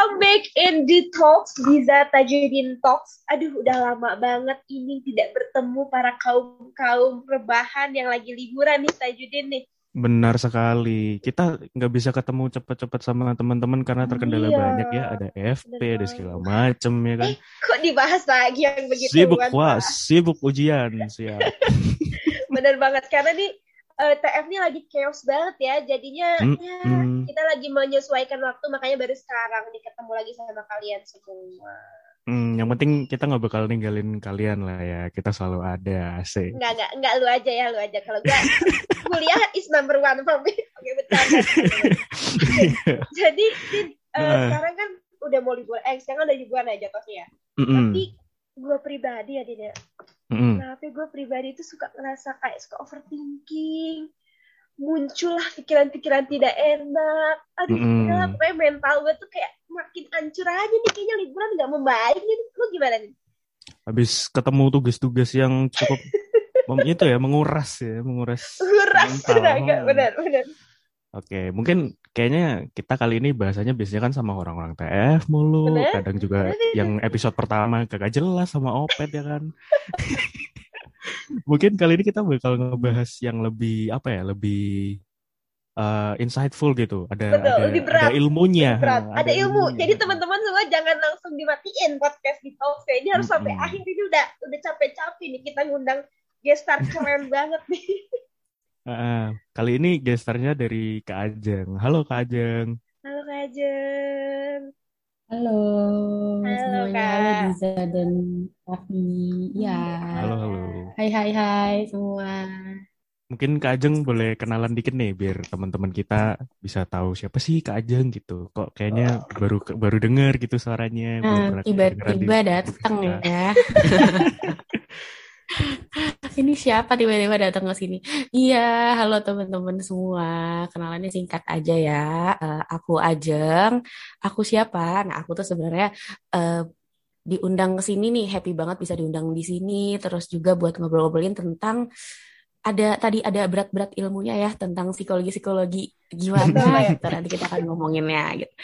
welcome back in the talks Biza Tajudin Talks. Aduh, udah lama banget ini tidak bertemu para kaum kaum rebahan yang lagi liburan nih Tajudin nih. Benar sekali. Kita nggak bisa ketemu cepat-cepat sama teman-teman karena terkendala Iya. banyak ya. Ada FP, Benar ada segala macem ya kan. Eh, kok dibahas lagi yang begitu Sibuk puas, sibuk ujian, siap. Bener banget karena nih eh, TF nih lagi chaos banget ya. Jadinya Mm, ya, mm. kita lagi menyesuaikan waktu makanya baru sekarang nih ketemu lagi sama kalian semua. Hmm, yang penting kita nggak bakal ninggalin kalian lah ya. Kita selalu ada, asik. Enggak, enggak, enggak lu aja ya, lu aja. Kalau gua kuliah is number one for me. Oke, bercanda. Jadi, Din, eh, Eh. sekarang kan udah mau liburan. Eh, sekarang udah liburan aja jatuhnya. Mm-mm, Tapi gue pribadi ya, Din ya. Mm-mm. Tapi gue pribadi itu suka ngerasa kayak suka overthinking. Muncullah pikiran-pikiran tidak enak. Aduh, udah, pokoknya mental gue tuh kayak makin hancur aja nih. Kayaknya liburan nggak membaik nih. Lu gimana nih? Habis ketemu tugas-tugas yang cukup itu ya menguras ya, menguras. Nguras Mental. tenaga, benar, benar. Oke, mungkin kayaknya kita kali ini bahasanya biasanya kan sama orang-orang TF mulu, Bener, kadang juga bener. yang episode pertama kagak jelas sama Opet ya kan. Mungkin kali ini kita bakal ngebahas yang lebih apa ya, lebih eh, insightful gitu. Ada Betul, ada lebih berat. ada ilmunya. berat. ha, Ada ilmu. ilmunya. Jadi teman-teman semua jangan langsung dimatiin podcast di talk Ini harus sampai Mm-mm. akhir ini udah udah capek-capek nih kita ngundang guest star keren banget nih. Heeh. Kali ini gestarnya dari Kak Ajeng. Halo Kak Ajeng. Halo Kak Ajeng. Halo, Halo, semuanya. Kak. Halo Diza dan Raffi. Ya. Halo halo. Hai hai hai semua. Mungkin Kak Ajeng boleh kenalan dikit nih biar teman-teman kita bisa tahu siapa sih Kak Ajeng gitu. Kok kayaknya baru baru dengar gitu suaranya. Nah, tiba-tiba datang ya. Ini siapa tiba-tiba datang ke sini? Iya, halo teman-teman semua. Kenalannya singkat aja ya. Eh, aku Ajeng. Aku siapa? Nah, aku tuh sebenarnya eh, diundang ke sini nih, happy banget bisa diundang di sini. Terus juga buat ngobrol-ngobrolin tentang ada tadi ada berat-berat ilmunya ya tentang psikologi-psikologi gimana gitu. Nanti kita akan ngomonginnya gitu.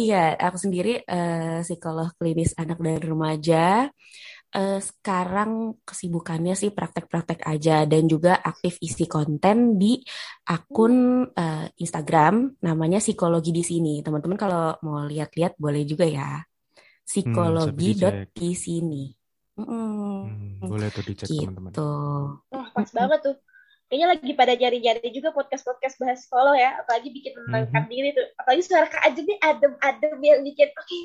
Iya, aku sendiri eh, psikolog klinis anak dan remaja. Eh, sekarang kesibukannya sih praktek-praktek aja dan juga aktif isi konten di akun eh, Instagram namanya psikologi di sini. Teman-teman kalau mau lihat-lihat boleh juga ya. Psikologi dot di sini. Mm, Hmm, boleh tuh dicek teman-teman. gitu. Wah, pas banget tuh. Kayaknya lagi pada nyari-nyari juga podcast-podcast bahas sekolah ya. Apalagi bikin menenangkan Mhm. diri tuh. Apalagi suara Kak Ajeng nih adem-adem yang bikin, oke,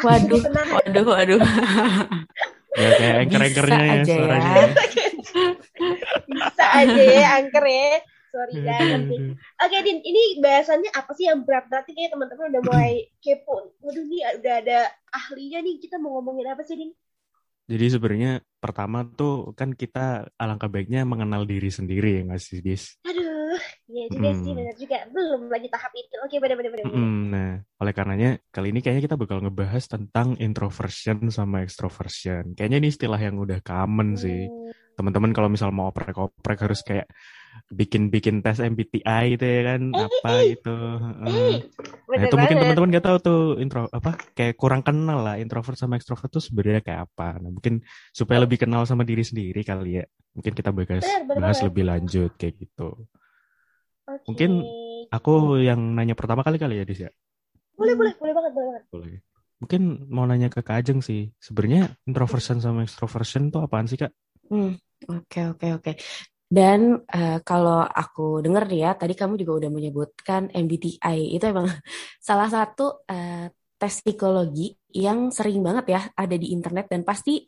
aku Waduh, tenang. waduh, waduh. Ya kayak anchor-anchornya Bisa ya aja suaranya. ya. Bisa aja ya, angker ya. Sorry banget nih. Oke Din, ini bahasannya apa sih yang berat-berat nih? Kayaknya teman-teman udah mulai kepo. Waduh nih udah ada ahlinya nih. Kita mau ngomongin apa sih Din? Jadi sebenarnya pertama tuh kan kita alangkah baiknya mengenal diri sendiri ya nggak sih, Dis? Aduh, iya juga sih, Hmm. benar juga. Belum lagi tahap itu. Oke, benar-benar. benar. Mm-mm. Nah, oleh karenanya kali ini kayaknya kita bakal ngebahas tentang introversion sama extroversion. Kayaknya ini istilah yang udah common sih. Hmm, Teman-teman kalau misal mau oprek-oprek harus kayak bikin-bikin tes MBTI itu ya kan Eh, apa eh, itu. Heeh. eh, Nah, bener itu mungkin teman-teman nggak tahu tuh intro apa kayak kurang kenal lah introvert sama extrovert tuh sebenarnya kayak apa. Nah, mungkin supaya lebih kenal sama diri sendiri kali ya. Mungkin kita bahas Bener, bener bahas banget. lebih lanjut kayak gitu. Oke. Mungkin Aku yang nanya pertama kali kali ya, Dis ya. boleh, boleh, boleh banget, boleh banget. Boleh. Mungkin mau nanya ke Kak Ajeng sih. Sebenarnya introversion sama extroversion tuh apaan sih, Kak? Hmm, oke oke oke. Dan eh, kalau aku dengar nih ya, tadi kamu juga udah menyebutkan MBTI itu emang salah satu eh, tes psikologi yang sering banget ya ada di internet dan pasti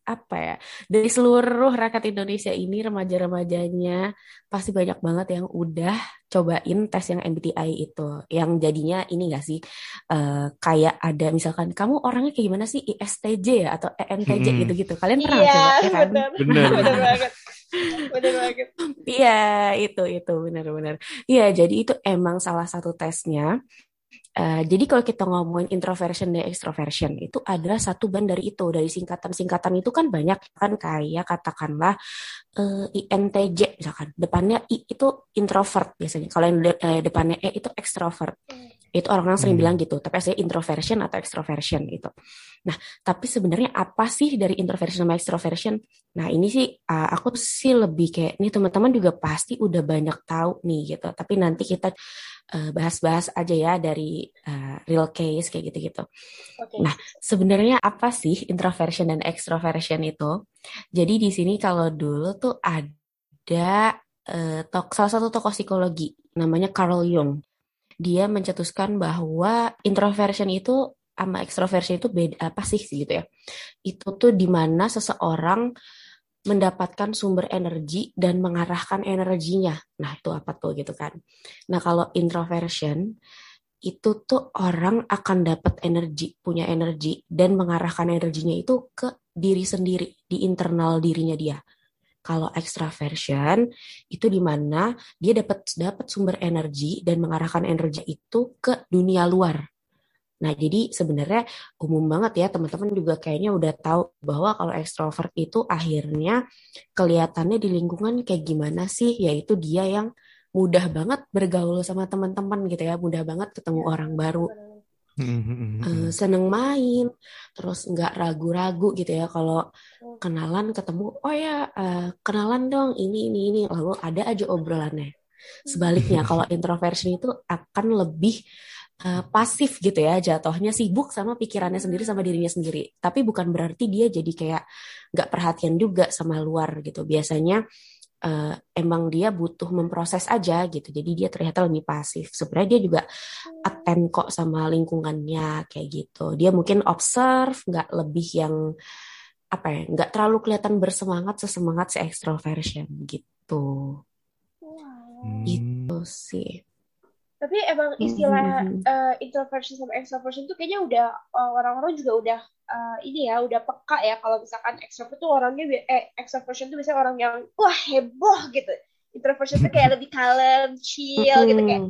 apa ya dari seluruh rakyat Indonesia ini remaja-remajanya pasti banyak banget yang udah cobain tes yang MBTI itu yang jadinya ini gak sih eh, kayak ada misalkan kamu orangnya kayak gimana sih ISTJ ya atau ENTJ Hmm. gitu-gitu kalian pernah Iya, coba ya kan? benar. Bener. Bener banget. Bener banget. Iya, itu itu benar-benar. Iya, jadi itu emang salah satu tesnya. Eh, jadi kalau kita ngomongin introversion dan extroversion itu adalah satu ban dari itu dari singkatan-singkatan itu kan banyak kan kayak katakanlah eh, INTJ misalkan depannya I itu introvert biasanya kalau yang de- eh, depannya E itu extrovert Itu orang-orang sering Hmm. bilang gitu, tapi saya introversion atau extroversion gitu. Nah, tapi sebenarnya apa sih dari introversion sama extroversion? Nah, ini sih uh, aku sih lebih kayak nih teman-teman juga pasti udah banyak tahu nih gitu. Tapi nanti kita uh, bahas-bahas aja ya dari uh, real case kayak gitu-gitu. Oke. Nah, sebenarnya apa sih introversion dan extroversion itu? Jadi di sini kalau dulu tuh ada eh, tok, salah satu tokoh psikologi namanya Carl Jung. Dia mencetuskan bahwa introversion itu sama extroversion itu beda apa sih gitu ya? Itu tuh di mana seseorang mendapatkan sumber energi dan mengarahkan energinya. Nah, itu apa tuh gitu kan. Nah, kalau introversion itu tuh orang akan dapat energi, punya energi dan mengarahkan energinya itu ke diri sendiri, di internal dirinya dia. Kalau extraversion itu di mana dia dapat dapat sumber energi dan mengarahkan energi itu ke dunia luar. Nah, jadi sebenarnya umum banget ya teman-teman juga kayaknya udah tahu bahwa kalau ekstrovert itu akhirnya kelihatannya di lingkungan kayak gimana sih? Yaitu dia yang mudah banget bergaul sama teman-teman gitu ya, mudah banget ketemu orang baru, Eh, seneng main, terus nggak ragu-ragu gitu ya kalau kenalan ketemu, oh ya eh, kenalan dong ini ini ini, lalu ada aja obrolannya. Sebaliknya kalau introversion itu akan lebih eh, pasif gitu ya jatuhnya sibuk sama pikirannya sendiri sama dirinya sendiri. Tapi bukan berarti dia jadi kayak nggak perhatian juga sama luar gitu. Biasanya eh, emang dia butuh memproses aja gitu. Jadi dia ternyata lebih pasif. Sebenarnya dia juga attend kok sama lingkungannya kayak gitu. Dia mungkin observe, nggak lebih yang apa ya, nggak terlalu kelihatan bersemangat sesemangat si extroversion gitu. Wow. Itu sih. Tapi emang istilah Mhm. eh, introversion sama extroversion tuh kayaknya udah eh, orang-orang juga udah eh, ini ya udah peka ya kalau misalkan extrovert tuh orangnya eh extroversion tuh biasanya orang yang wah heboh gitu. Introversion tuh kayak lebih kalem, chill gitu kayak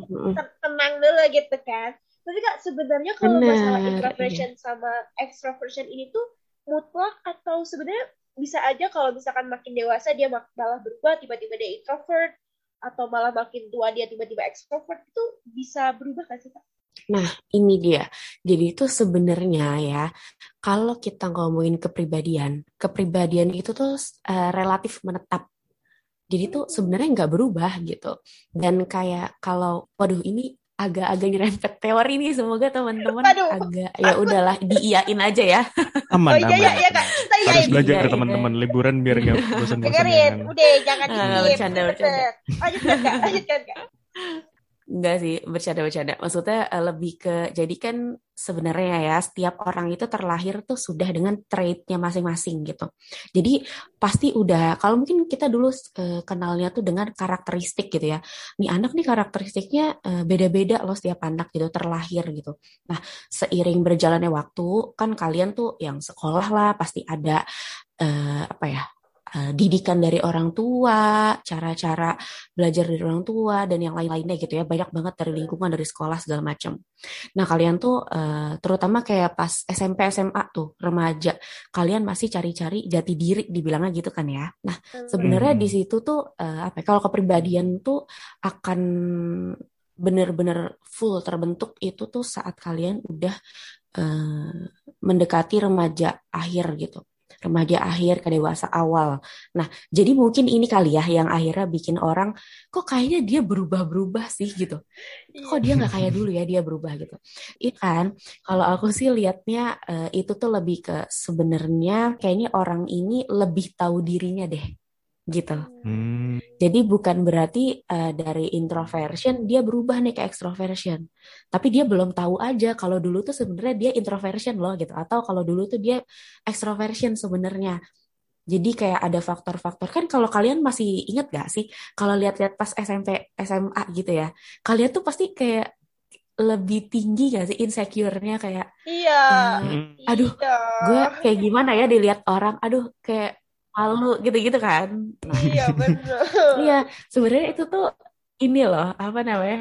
tenang dulu gitu kan. Tapi kak sebenarnya kalau masalah introversion sama extroversion ini tuh mutlak atau sebenarnya bisa aja kalau misalkan makin dewasa dia malah berubah tiba-tiba dia introvert atau malah makin tua dia tiba-tiba extrovert itu bisa berubah kan sih kak? Nah, ini dia. Jadi itu sebenarnya ya, kalau kita ngomongin kepribadian, kepribadian itu tuh eh, relatif menetap. Jadi tuh sebenarnya nggak berubah gitu. Dan kayak kalau, waduh ini agak-agak nyerempet teori nih, semoga teman-teman agak ya udahlah diiyain aja ya. Aman, oh iya iya aman. iya kak, kita Harus iyain. belajar Iya, iya. teman-teman liburan biar nggak bosan-bosan Dengerin, udah jangan diem. bercanda, bercanda. Lanjutkan kak, lanjutkan kak. Enggak sih, bercanda-bercanda. Maksudnya eh, lebih ke, jadi kan sebenarnya ya, setiap orang itu terlahir tuh sudah dengan trait-nya masing-masing gitu. Jadi pasti udah, kalau mungkin kita dulu eh, kenalnya tuh dengan karakteristik gitu ya. Nih anak nih karakteristiknya eh, beda-beda loh setiap anak gitu, terlahir gitu. Nah, seiring berjalannya waktu, kan kalian tuh yang sekolah lah, pasti ada, eh, apa ya, eh, didikan dari orang tua, cara-cara belajar dari orang tua dan yang lain-lainnya gitu ya banyak banget dari lingkungan dari sekolah segala macam. Nah kalian tuh eh, terutama kayak pas SMP SMA tuh remaja kalian masih cari-cari jati diri dibilangnya gitu kan ya. Nah sebenarnya Hmm. di situ tuh eh, apa? ya, Kalau kepribadian tuh akan benar-benar full terbentuk itu tuh saat kalian udah mendekati remaja akhir gitu remaja akhir ke dewasa awal. Nah, jadi mungkin ini kali ya yang akhirnya bikin orang kok kayaknya dia berubah-berubah sih gitu. Kok dia nggak kayak dulu ya dia berubah gitu. Iya kan? Kalau aku sih liatnya eh, itu tuh lebih ke sebenarnya kayaknya orang ini lebih tahu dirinya deh gitu. Hmm. Jadi bukan berarti uh, dari introversion dia berubah nih ke extroversion. Tapi dia belum tahu aja kalau dulu tuh sebenarnya dia introversion loh gitu atau kalau dulu tuh dia extroversion sebenarnya. Jadi kayak ada faktor-faktor kan kalau kalian masih ingat gak sih kalau lihat-lihat pas SMP SMA gitu ya. Kalian tuh pasti kayak lebih tinggi gak sih insecure-nya kayak Iya. uh, Hmm. aduh Iya. gue kayak gimana ya dilihat orang aduh kayak malu gitu-gitu kan. Nah, Iya bener. Iya, sebenarnya itu tuh ini loh, apa namanya?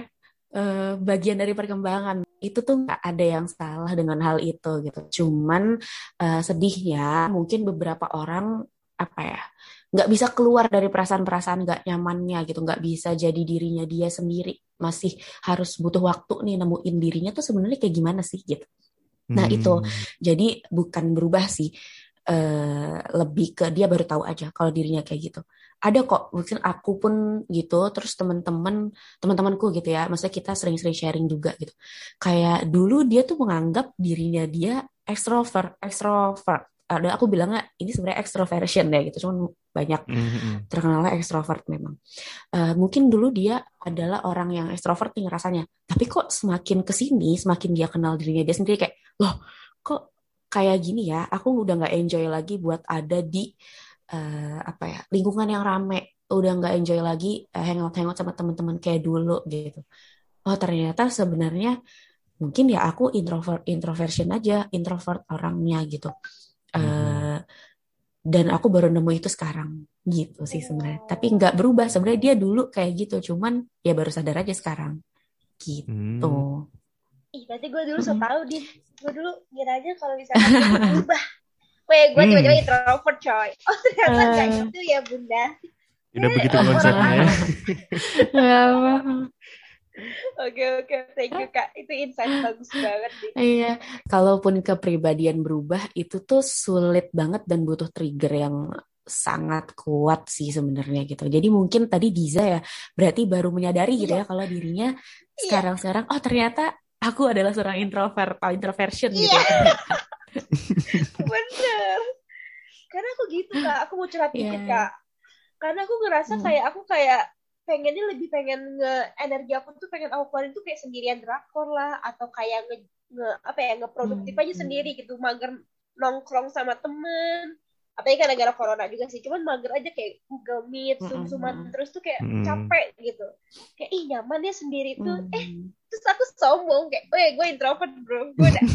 eh, bagian dari perkembangan. Itu tuh nggak ada yang salah dengan hal itu gitu. Cuman eh, sedihnya mungkin beberapa orang apa ya nggak bisa keluar dari perasaan-perasaan nggak nyamannya gitu nggak bisa jadi dirinya dia sendiri masih harus butuh waktu nih nemuin dirinya tuh sebenarnya kayak gimana sih gitu nah Hmm. itu jadi bukan berubah sih eh, lebih ke dia baru tahu aja kalau dirinya kayak gitu ada kok mungkin aku pun gitu terus teman-teman teman-temanku gitu ya maksudnya kita sering-sering sharing juga gitu kayak dulu dia tuh menganggap dirinya dia extrovert extrovert ada aku bilangnya ini sebenarnya extroversion ya gitu cuman banyak Hmm, hmm. terkenalnya ekstrovert memang. Eh, mungkin dulu dia adalah orang yang ekstrovert nih rasanya. Tapi kok semakin ke sini, semakin dia kenal dirinya dia sendiri kayak, loh kayak gini ya? Aku udah nggak enjoy lagi buat ada di eh, apa ya lingkungan yang rame. Udah nggak enjoy lagi eh, hangout-hangout sama teman-teman kayak dulu gitu. Oh ternyata sebenarnya mungkin ya aku introvert introversion aja, introvert orangnya gitu. Eh, dan aku baru nemu itu sekarang gitu sih sebenarnya tapi nggak berubah sebenarnya dia dulu kayak gitu cuman ya baru sadar aja sekarang gitu Hmm. Ih, berarti gue dulu so tau, Din. Gue dulu kiranya kalau misalnya berubah. Weh, gue Hmm. tiba-tiba introvert, coy. Oh, ternyata Eh. kayak gitu ya, Bunda. Udah begitu konsepnya ya. Ya, Oke, oke. Thank you, Kak. Itu insight bagus banget, iya kalaupun kepribadian berubah itu tuh sulit banget dan butuh trigger yang sangat kuat sih sebenarnya gitu jadi mungkin tadi Diza ya berarti baru menyadari gitu ya kalau dirinya sekarang-sekarang oh ternyata aku adalah seorang introvert atau introversion gitu ya. Bener. Karena aku gitu, Kak. Aku mau curhat dikit, Iya. Kak. Karena aku ngerasa Hmm. kayak aku kayak pengennya lebih pengen nge energi aku tuh pengen aku keluarin tuh kayak sendirian drakor lah atau kayak nge, nge apa ya ngeproduktif Hmm. aja sendiri gitu mager nongkrong sama temen apalagi kan gara-gara corona juga sih cuman mager aja kayak Google Meet Mm-mm. zoom-zooman terus tuh kayak capek gitu kayak ih nyaman ya sendiri tuh eh Hmm. terus aku sombong kayak weh gue introvert bro gue udah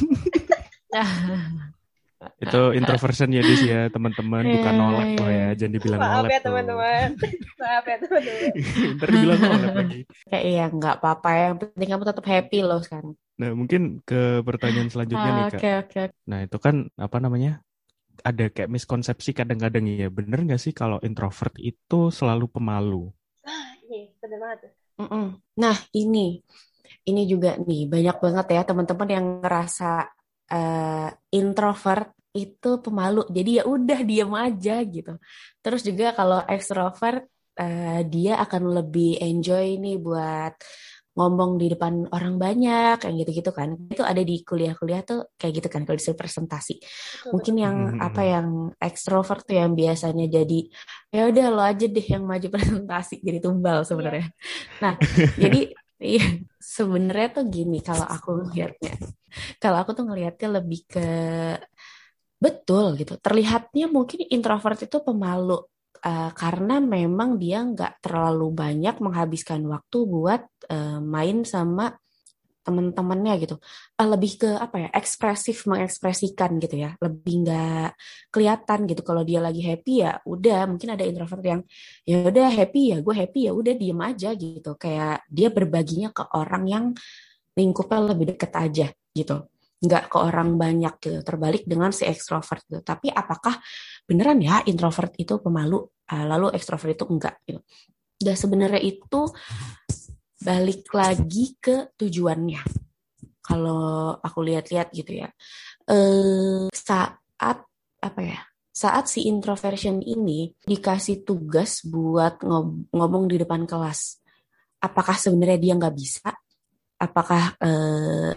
Itu introversion ya Dis ya teman-teman bukan Iya, nolak iya. loh ya jangan dibilang maaf nolak ya teman-teman maaf ya teman-teman Ntar dibilang nolak lagi. Kayak iya nggak apa-apa yang penting kamu tetap happy loh sekarang. Nah mungkin ke pertanyaan selanjutnya nih Ah, kak. Oke oke. Nah itu kan apa namanya? Ada kayak miskonsepsi kadang-kadang ya. Bener nggak sih kalau introvert itu selalu pemalu? ah iya bener banget. Nah ini ini juga nih banyak banget ya teman-teman yang ngerasa eh, introvert itu pemalu. Jadi ya udah diem aja gitu. Terus juga kalau extrovert eh, dia akan lebih enjoy nih buat ngomong di depan orang banyak kayak gitu-gitu kan. Itu ada di kuliah-kuliah tuh kayak gitu kan kalau disuruh presentasi. Betul, Mungkin yang Mhm. apa yang ekstrovert tuh yang biasanya jadi ya udah lo aja deh yang maju presentasi jadi tumbal sebenarnya. Nah, jadi iya sebenarnya tuh gini kalau aku ngelihatnya. Kalau aku tuh ngelihatnya lebih ke betul gitu. Terlihatnya mungkin introvert itu pemalu eh, karena memang dia nggak terlalu banyak menghabiskan waktu buat eh, main sama teman-temannya gitu. Eh, lebih ke apa ya? ekspresif mengekspresikan gitu ya. Lebih nggak kelihatan gitu kalau dia lagi happy ya udah mungkin ada introvert yang ya udah happy ya gue happy ya udah diem aja gitu kayak dia berbaginya ke orang yang lingkupnya lebih deket aja gitu nggak ke orang banyak gitu terbalik dengan si ekstrovert gitu. Tapi apakah beneran ya introvert itu pemalu ah, lalu ekstrovert itu enggak gitu? Dan sebenarnya itu balik lagi ke tujuannya. Kalau aku lihat-lihat gitu ya. Eh saat apa ya saat si introversion ini dikasih tugas buat ngomong di depan kelas, apakah sebenarnya dia nggak bisa? Apakah eh,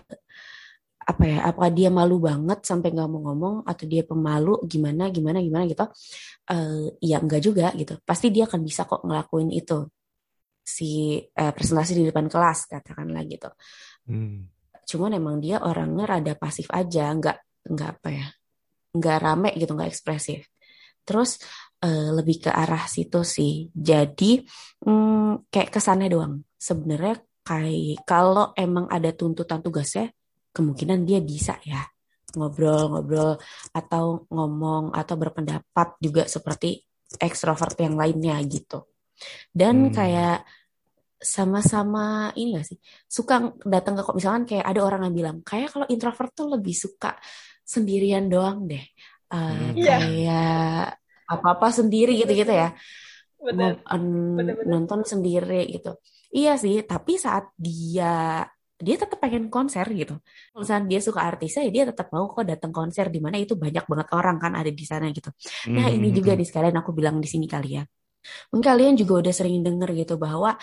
apa ya? Apakah dia malu banget sampai nggak mau ngomong atau dia pemalu gimana gimana gimana gitu? Eh, ya enggak juga gitu. Pasti dia akan bisa kok ngelakuin itu si eh, presentasi di depan kelas katakanlah gitu. Hmm. Cuman emang dia orangnya rada pasif aja, nggak nggak apa ya, nggak rame gitu, nggak ekspresif. Terus eh, lebih ke arah situ sih. Jadi hmm, kayak kesannya doang. Sebenarnya kayak kalau emang ada tuntutan tugasnya, kemungkinan dia bisa ya ngobrol-ngobrol atau ngomong atau berpendapat juga seperti ekstrovert yang lainnya gitu. Dan Hmm. kayak sama-sama ini gak sih suka datang ke kok misalkan kayak ada orang yang bilang kayak kalau introvert tuh lebih suka sendirian doang deh Eh, Hmm. Iya. kayak apa-apa sendiri gitu-gitu ya. Bener. Bener, bener. nonton sendiri gitu. Iya sih, tapi saat dia dia tetap pengen konser gitu. Kalau misalnya dia suka artisnya, ya dia tetap mau kok datang konser di mana itu banyak banget orang kan ada di sana gitu. Nah, ini juga Hmm. nih sekalian aku bilang di sini kali ya. Mungkin kalian juga udah sering denger gitu bahwa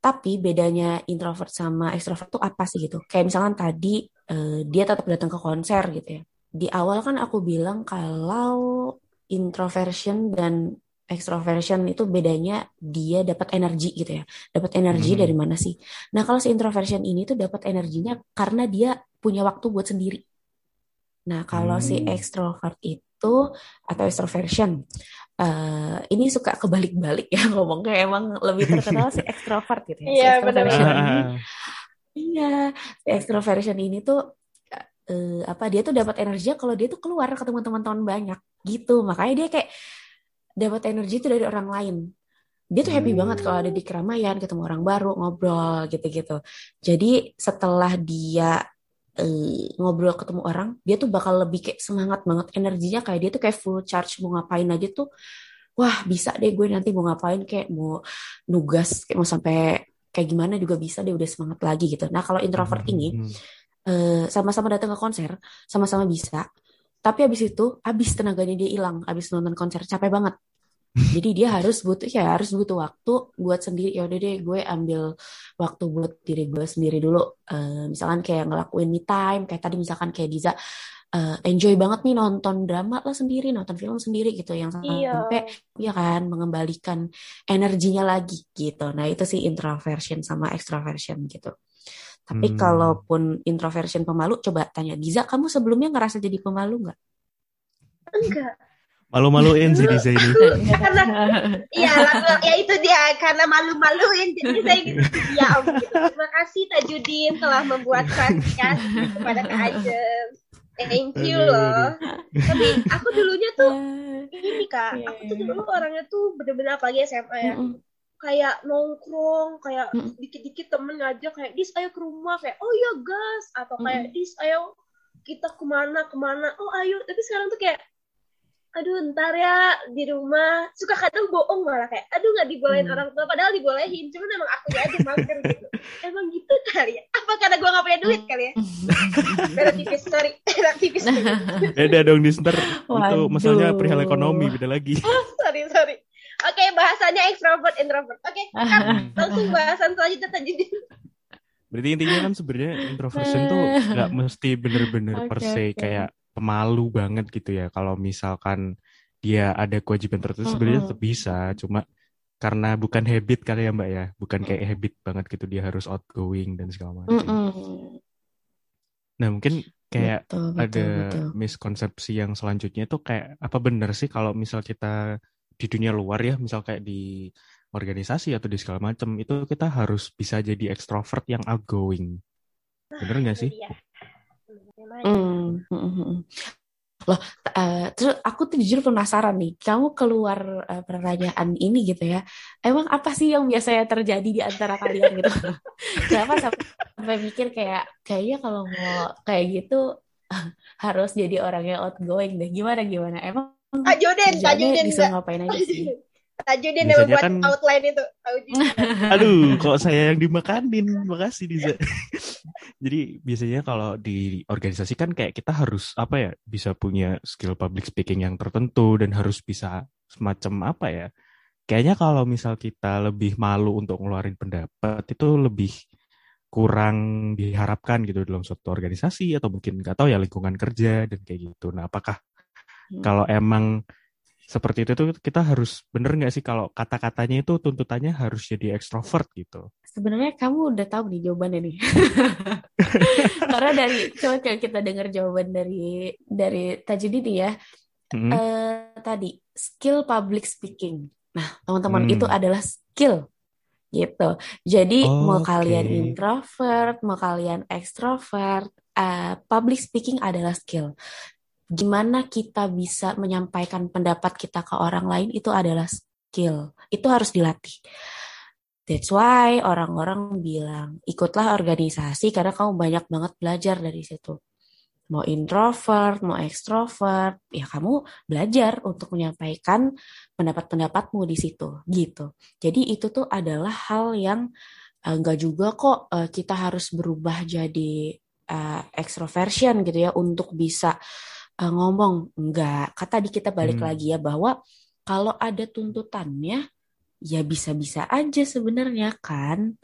tapi bedanya introvert sama extrovert tuh apa sih gitu. Kayak misalkan tadi eh, dia tetap datang ke konser gitu ya. Di awal kan aku bilang kalau introversion dan extroversion itu bedanya dia dapat energi gitu ya. Dapat energi Hmm. dari mana sih? Nah, kalau si introversion ini tuh dapat energinya karena dia punya waktu buat sendiri. Nah, kalau si Hmm. extrovert itu atau extroversion, eh, ini suka kebalik-balik ya ngomongnya emang lebih terkenal si extrovert gitu ya. Si Iya, extroversion benar-benar. ini, Ah, iya, si extroversion ini tuh eh, apa dia tuh dapat energi kalau dia tuh keluar ketemu teman-teman banyak gitu. Makanya dia kayak dapat energi itu dari orang lain. Dia tuh happy banget kalau ada di keramaian, ketemu orang baru, ngobrol gitu-gitu. Jadi setelah dia eh, ngobrol ketemu orang, dia tuh bakal lebih kayak semangat banget energinya kayak dia tuh kayak full charge mau ngapain aja tuh, wah bisa deh gue nanti mau ngapain kayak mau nugas kayak mau sampai kayak gimana juga bisa deh udah semangat lagi gitu. Nah kalau introvert ini Hmm. eh, sama-sama datang ke konser, sama-sama bisa, tapi habis itu habis tenaganya dia hilang, habis nonton konser capek banget. Jadi dia harus butuh ya harus butuh waktu buat sendiri. Ya udah deh gue ambil waktu buat diri gue sendiri dulu. Eh, misalkan kayak ngelakuin me time, kayak tadi misalkan kayak Diza eh, enjoy banget nih nonton drama lah sendiri, nonton film sendiri gitu yang Iya. sampai ya kan mengembalikan energinya lagi gitu. Nah, itu sih introversion sama extroversion gitu. Tapi Hmm. kalaupun introversion pemalu, coba tanya Diza, kamu sebelumnya ngerasa jadi pemalu nggak? Enggak. Malu-maluin sih Diza ini. Karena Iya, lalu- ya itu dia karena malu-maluin jadi saya gitu ya om gitu. Terima kasih Tajudin telah membuatkan kasih kepada Kak Ajeng. Thank you loh. Tapi aku dulunya tuh ini kak, Iya, aku tuh iya. dulu orangnya tuh bener-bener apalagi SMA ya, Mm-mm. Kayak nongkrong, kayak Mm. dikit-dikit temen ngajak kayak dis ayo ke rumah. Kayak oh iya gas. Atau kayak dis ayo kita ke mana ke mana. Oh ayo. Tapi sekarang tuh kayak aduh ntar ya di rumah. Suka kadang bohong malah kayak aduh nggak dibolehin Hmm. orang tua padahal dibolehin cuman emang aku aja mager gitu. Emang gitu kali ya? Apa karena gue nggak punya duit kali ya? Beda tipis sorry. Beda tipis. Beda dong di ntar itu masalahnya perihal ekonomi beda lagi. sorry sorry oke bahasanya extrovert introvert oke cut. langsung bahasan selanjutnya Tajudin Berarti intinya kan sebenarnya introversion tuh nggak mesti bener-bener per Oke, se oke. kayak pemalu banget gitu ya. Kalau misalkan dia ada kewajiban tertentu sebenarnya tetap bisa, cuma karena bukan habit kali ya Mbak ya, bukan kayak habit banget gitu dia harus outgoing dan segala macam. Nah mungkin kayak Betul, betul, ada betul. miskonsepsi yang selanjutnya tuh kayak apa bener sih kalau misal kita di dunia luar ya, misal kayak di organisasi atau di segala macam itu kita harus bisa jadi ekstrovert yang outgoing. Bener nggak sih? Itu dia. Sebenarnya Mm, mm, mm, mm. Loh, eh, terus aku tuh jujur penasaran nih, kamu keluar eh, pertanyaan ini gitu ya, emang apa sih yang biasanya terjadi di antara kalian gitu? Kenapa sampai, sampai mikir kayak, kayaknya kalau mau kayak gitu harus jadi orang yang outgoing deh, gimana gimana? Emang Tajudin, Tajudin disuruh enggak. ngapain aja sih? Tajudin yang membuat kan- outline itu. Tajudin. Aduh, kok saya yang dimakanin? Makasih Diza. Jadi biasanya kalau di organisasi kan kayak kita harus apa ya, bisa punya skill public speaking yang tertentu dan harus bisa semacam apa ya? Kayaknya kalau misal kita lebih malu untuk ngeluarin pendapat itu lebih kurang diharapkan gitu dalam suatu organisasi atau mungkin nggak tahu ya lingkungan kerja dan kayak gitu. Nah, apakah Hmm. kalau emang seperti itu tuh kita harus bener nggak sih kalau kata-katanya itu tuntutannya harus jadi ekstrovert gitu? Sebenarnya kamu udah tahu nih jawabannya nih. Karena dari coba kalau kita dengar jawaban dari dari Tajudin nih ya, Hmm. eh, tadi skill public speaking. Nah, teman-teman Hmm. itu adalah skill gitu. Jadi mau Oke. kalian introvert, mau kalian extrovert, eh, public speaking adalah skill. Gimana kita bisa menyampaikan pendapat kita ke orang lain itu adalah skill. Itu harus dilatih. That's why orang-orang bilang ikutlah organisasi karena kamu banyak banget belajar dari situ. mau introvert, mau ekstrovert, ya kamu belajar untuk menyampaikan pendapat-pendapatmu di situ, gitu. Jadi itu tuh adalah hal yang enggak uh, juga kok uh, kita harus berubah jadi uh, extroversion gitu ya untuk bisa uh, ngomong. Enggak, kata di kita balik hmm. lagi ya bahwa kalau ada tuntutannya ya bisa-bisa aja sebenarnya kan.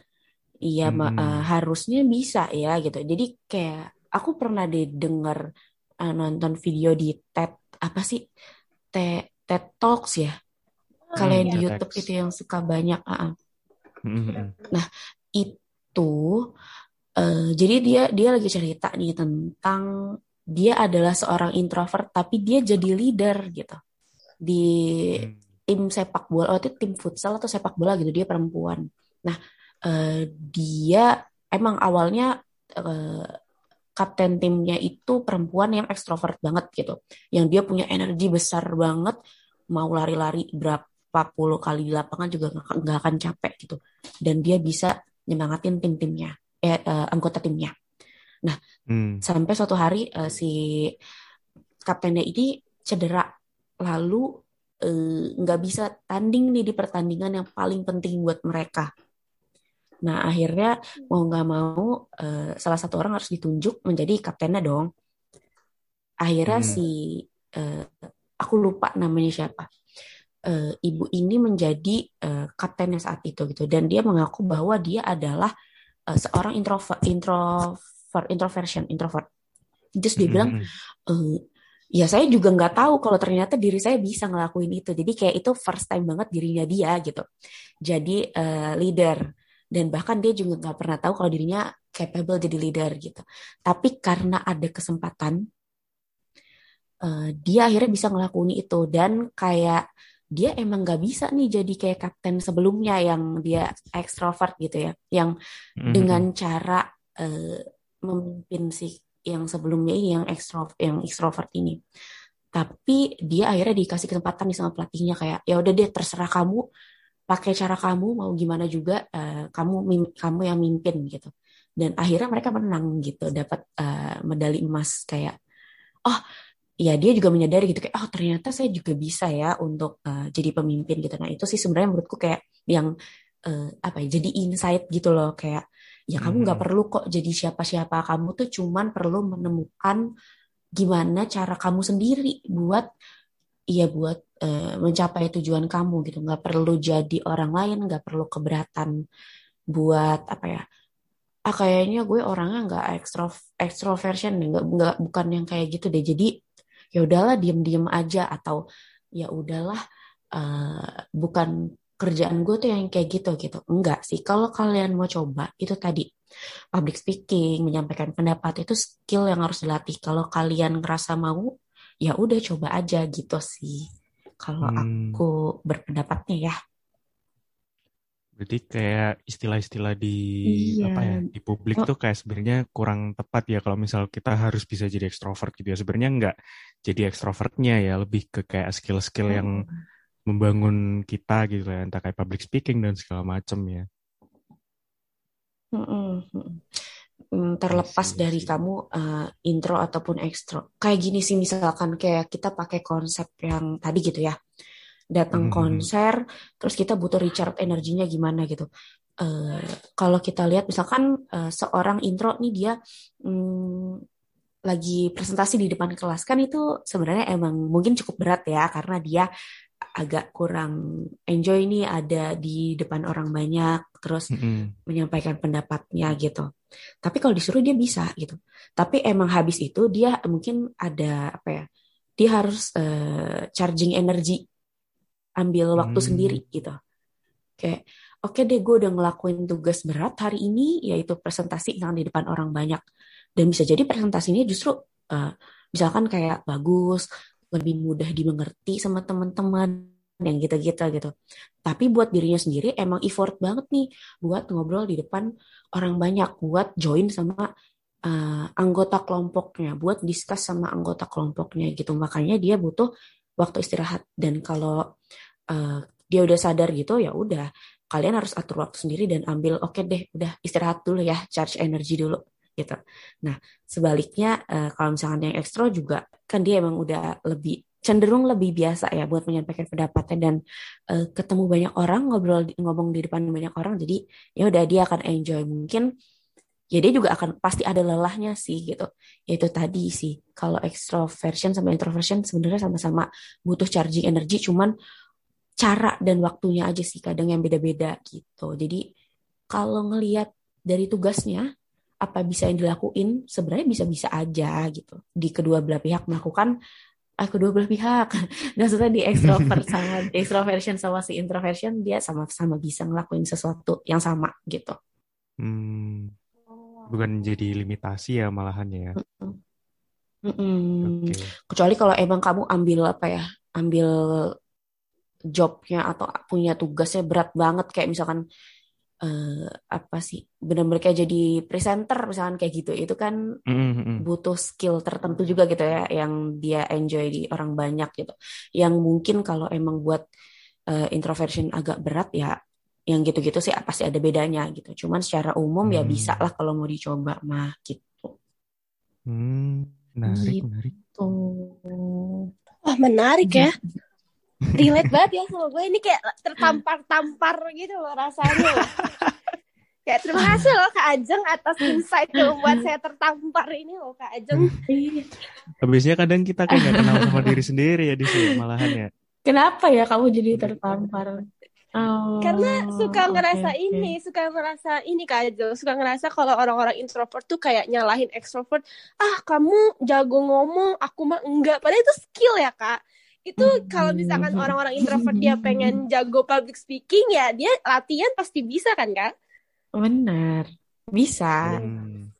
Iya, hmm. uh, harusnya bisa ya gitu. Jadi kayak aku pernah didengar uh, nonton video di TED apa sih TED, TED Talks ya. Oh, Kalau yang di YouTube itu yang suka banyak. Uh -uh. Nah itu uh, jadi dia dia lagi cerita nih tentang dia adalah seorang introvert tapi dia jadi leader gitu di hmm. tim sepak bola oh itu tim futsal atau sepak bola gitu dia perempuan. Nah uh, dia emang awalnya uh, kapten timnya itu perempuan yang ekstrovert banget gitu, yang dia punya energi besar banget, mau lari-lari berapa puluh kali di lapangan juga nggak akan capek gitu, dan dia bisa nyemangatin tim-timnya, eh, uh, anggota timnya. Nah, hmm. sampai suatu hari uh, si kaptennya ini cedera, lalu nggak uh, bisa tanding nih di pertandingan yang paling penting buat mereka Nah akhirnya mau nggak mau uh, salah satu orang harus ditunjuk menjadi kaptennya dong. Akhirnya hmm. si uh, aku lupa namanya siapa. Uh, ibu ini menjadi uh, kaptennya saat itu gitu dan dia mengaku bahwa dia adalah uh, seorang introvert introvert introversion introvert. Terus dia bilang uh, ya saya juga nggak tahu kalau ternyata diri saya bisa ngelakuin itu. Jadi kayak itu first time banget dirinya dia gitu. Jadi uh, leader dan bahkan dia juga nggak pernah tahu kalau dirinya capable jadi leader gitu. Tapi karena ada kesempatan, uh, dia akhirnya bisa ngelakuin itu dan kayak dia emang nggak bisa nih jadi kayak kapten sebelumnya yang dia ekstrovert gitu ya, yang mm-hmm. dengan cara uh, memimpin si yang sebelumnya ini yang ekstro yang ekstrovert ini. Tapi dia akhirnya dikasih kesempatan nih sama pelatihnya kayak ya udah deh terserah kamu pakai cara kamu mau gimana juga uh, kamu kamu yang mimpin gitu dan akhirnya mereka menang gitu dapat uh, medali emas kayak oh ya dia juga menyadari gitu kayak oh ternyata saya juga bisa ya untuk uh, jadi pemimpin gitu nah itu sih sebenarnya menurutku kayak yang uh, apa ya jadi insight gitu loh kayak ya kamu nggak hmm. perlu kok jadi siapa-siapa. Kamu tuh cuman perlu menemukan gimana cara kamu sendiri buat iya buat uh, mencapai tujuan kamu gitu. Nggak perlu jadi orang lain nggak perlu keberatan buat apa ya ah kayaknya gue orangnya nggak ekstro extroversion nggak nggak bukan yang kayak gitu deh. Jadi ya udahlah diem diem aja atau ya udahlah uh, bukan kerjaan gue tuh yang kayak gitu gitu. Enggak sih. Kalau kalian mau coba itu tadi. Public speaking menyampaikan pendapat itu skill yang harus dilatih. Kalau kalian ngerasa mau ya udah coba aja gitu sih. Kalau hmm. aku berpendapatnya ya. Berarti kayak istilah-istilah di iya. apa ya di publik oh. tuh kayak sebenarnya kurang tepat ya. Kalau misal kita harus bisa jadi ekstrovert gitu ya. Sebenarnya nggak jadi ekstrovertnya ya. Lebih ke kayak skill-skill hmm. yang membangun kita gitu ya entah kayak public speaking dan segala macam ya. Hmm. Hmm, terlepas dari kamu uh, intro ataupun ekstro. Kayak gini sih misalkan kayak kita pakai konsep yang tadi gitu ya. Datang hmm. konser, terus kita butuh recharge energinya gimana gitu. Uh, kalau kita lihat misalkan uh, seorang intro nih dia um, lagi presentasi di depan kelas kan itu sebenarnya emang mungkin cukup berat ya karena dia agak kurang enjoy nih ada di depan orang banyak terus mm -hmm. menyampaikan pendapatnya gitu. Tapi kalau disuruh dia bisa gitu. Tapi emang habis itu dia mungkin ada apa ya? Dia harus uh, charging energi, ambil waktu hmm. sendiri gitu. Kayak oke okay deh gue udah ngelakuin tugas berat hari ini yaitu presentasi yang di depan orang banyak dan bisa jadi presentasinya justru uh, misalkan kayak bagus lebih mudah dimengerti sama teman-teman yang gitu-gitu gitu. Tapi buat dirinya sendiri emang effort banget nih buat ngobrol di depan orang banyak, buat join sama uh, anggota kelompoknya, buat discuss sama anggota kelompoknya gitu. Makanya dia butuh waktu istirahat dan kalau uh, dia udah sadar gitu ya udah kalian harus atur waktu sendiri dan ambil oke okay deh udah istirahat dulu ya charge energi dulu gitu. Nah, sebaliknya uh, kalau misalkan yang ekstro juga kan dia emang udah lebih cenderung lebih biasa ya buat menyampaikan pendapatnya dan uh, ketemu banyak orang ngobrol ngomong di depan banyak orang jadi ya udah dia akan enjoy. Mungkin ya dia juga akan pasti ada lelahnya sih gitu. Yaitu tadi sih kalau extroversion sama introversion sebenarnya sama-sama butuh charging energi cuman cara dan waktunya aja sih kadang yang beda-beda gitu. Jadi kalau ngelihat dari tugasnya apa bisa yang dilakuin? Sebenarnya bisa-bisa aja gitu. Di kedua belah pihak melakukan ah, kedua belah pihak. Maksudnya di extrovert sama di extroversion sama si introversion dia sama-sama bisa ngelakuin sesuatu yang sama gitu. Hmm, bukan jadi limitasi ya malahan ya? Mm -mm. Okay. kecuali kalau emang kamu ambil apa ya ambil jobnya atau punya tugasnya berat banget kayak misalkan uh, apa sih benar-benar kayak jadi presenter misalkan kayak gitu itu kan mm-hmm. butuh skill tertentu juga gitu ya yang dia enjoy di orang banyak gitu yang mungkin kalau emang buat uh, introversion agak berat ya yang gitu-gitu sih pasti ada bedanya gitu cuman secara umum hmm. ya bisa lah kalau mau dicoba mah gitu hmm, menarik gitu. menarik wah menarik ya relate banget ya sama gue. Ini kayak tertampar-tampar gitu loh rasanya. Kayak terima kasih loh Kak Ajeng atas insight yang membuat saya tertampar ini loh Kak Ajeng. Habisnya kadang kita kayak gak kenal sama diri sendiri ya di sini malahan ya. Kenapa ya kamu jadi tertampar? Oh, Karena suka ngerasa okay, ini, suka ngerasa ini Kak Ajeng, suka ngerasa kalau orang-orang introvert tuh kayak nyalahin extrovert, ah kamu jago ngomong, aku mah enggak. Padahal itu skill ya Kak itu kalau misalkan orang-orang introvert dia pengen jago public speaking ya dia latihan pasti bisa kan kak? Benar, bisa. Hmm.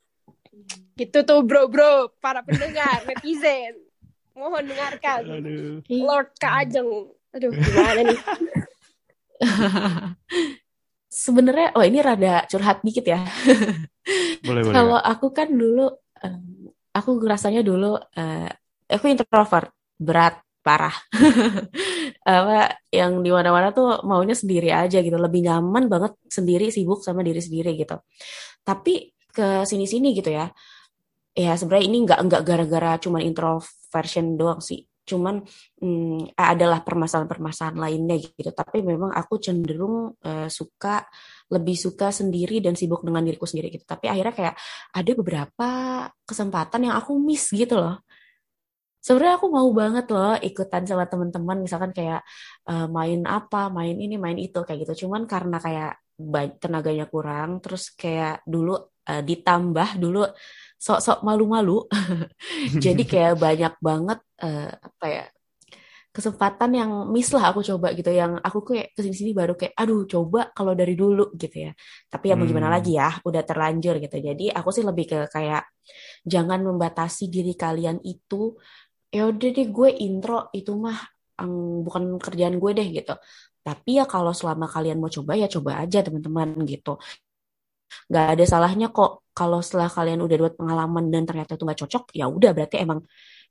Gitu tuh bro bro para pendengar netizen mohon dengarkan Aduh. Lord Kak Ajeng. Aduh gimana nih? Sebenarnya, oh ini rada curhat dikit ya. boleh boleh. Kalau aku kan dulu, um, aku rasanya dulu, uh, aku introvert berat parah. Apa yang di mana-mana tuh maunya sendiri aja gitu. Lebih nyaman banget sendiri sibuk sama diri sendiri gitu. Tapi ke sini-sini gitu ya. Ya sebenarnya ini nggak nggak gara-gara cuman introversion doang sih. Cuman hmm, adalah permasalahan-permasalahan lainnya gitu. Tapi memang aku cenderung uh, suka lebih suka sendiri dan sibuk dengan diriku sendiri gitu. Tapi akhirnya kayak ada beberapa kesempatan yang aku miss gitu loh sebenarnya aku mau banget loh ikutan sama teman-teman misalkan kayak uh, main apa main ini main itu kayak gitu. Cuman karena kayak tenaganya kurang terus kayak dulu uh, ditambah dulu sok-sok malu-malu jadi kayak banyak banget uh, apa ya kesempatan yang miss lah aku coba gitu. Yang aku kayak ke sini-sini baru kayak aduh coba kalau dari dulu gitu ya. Tapi ya mau gimana hmm. lagi ya udah terlanjur gitu. Jadi aku sih lebih ke kayak jangan membatasi diri kalian itu ya udah deh gue intro itu mah um, bukan kerjaan gue deh gitu. Tapi ya kalau selama kalian mau coba ya coba aja teman-teman gitu. Nggak ada salahnya kok kalau setelah kalian udah buat pengalaman dan ternyata itu nggak cocok ya udah berarti emang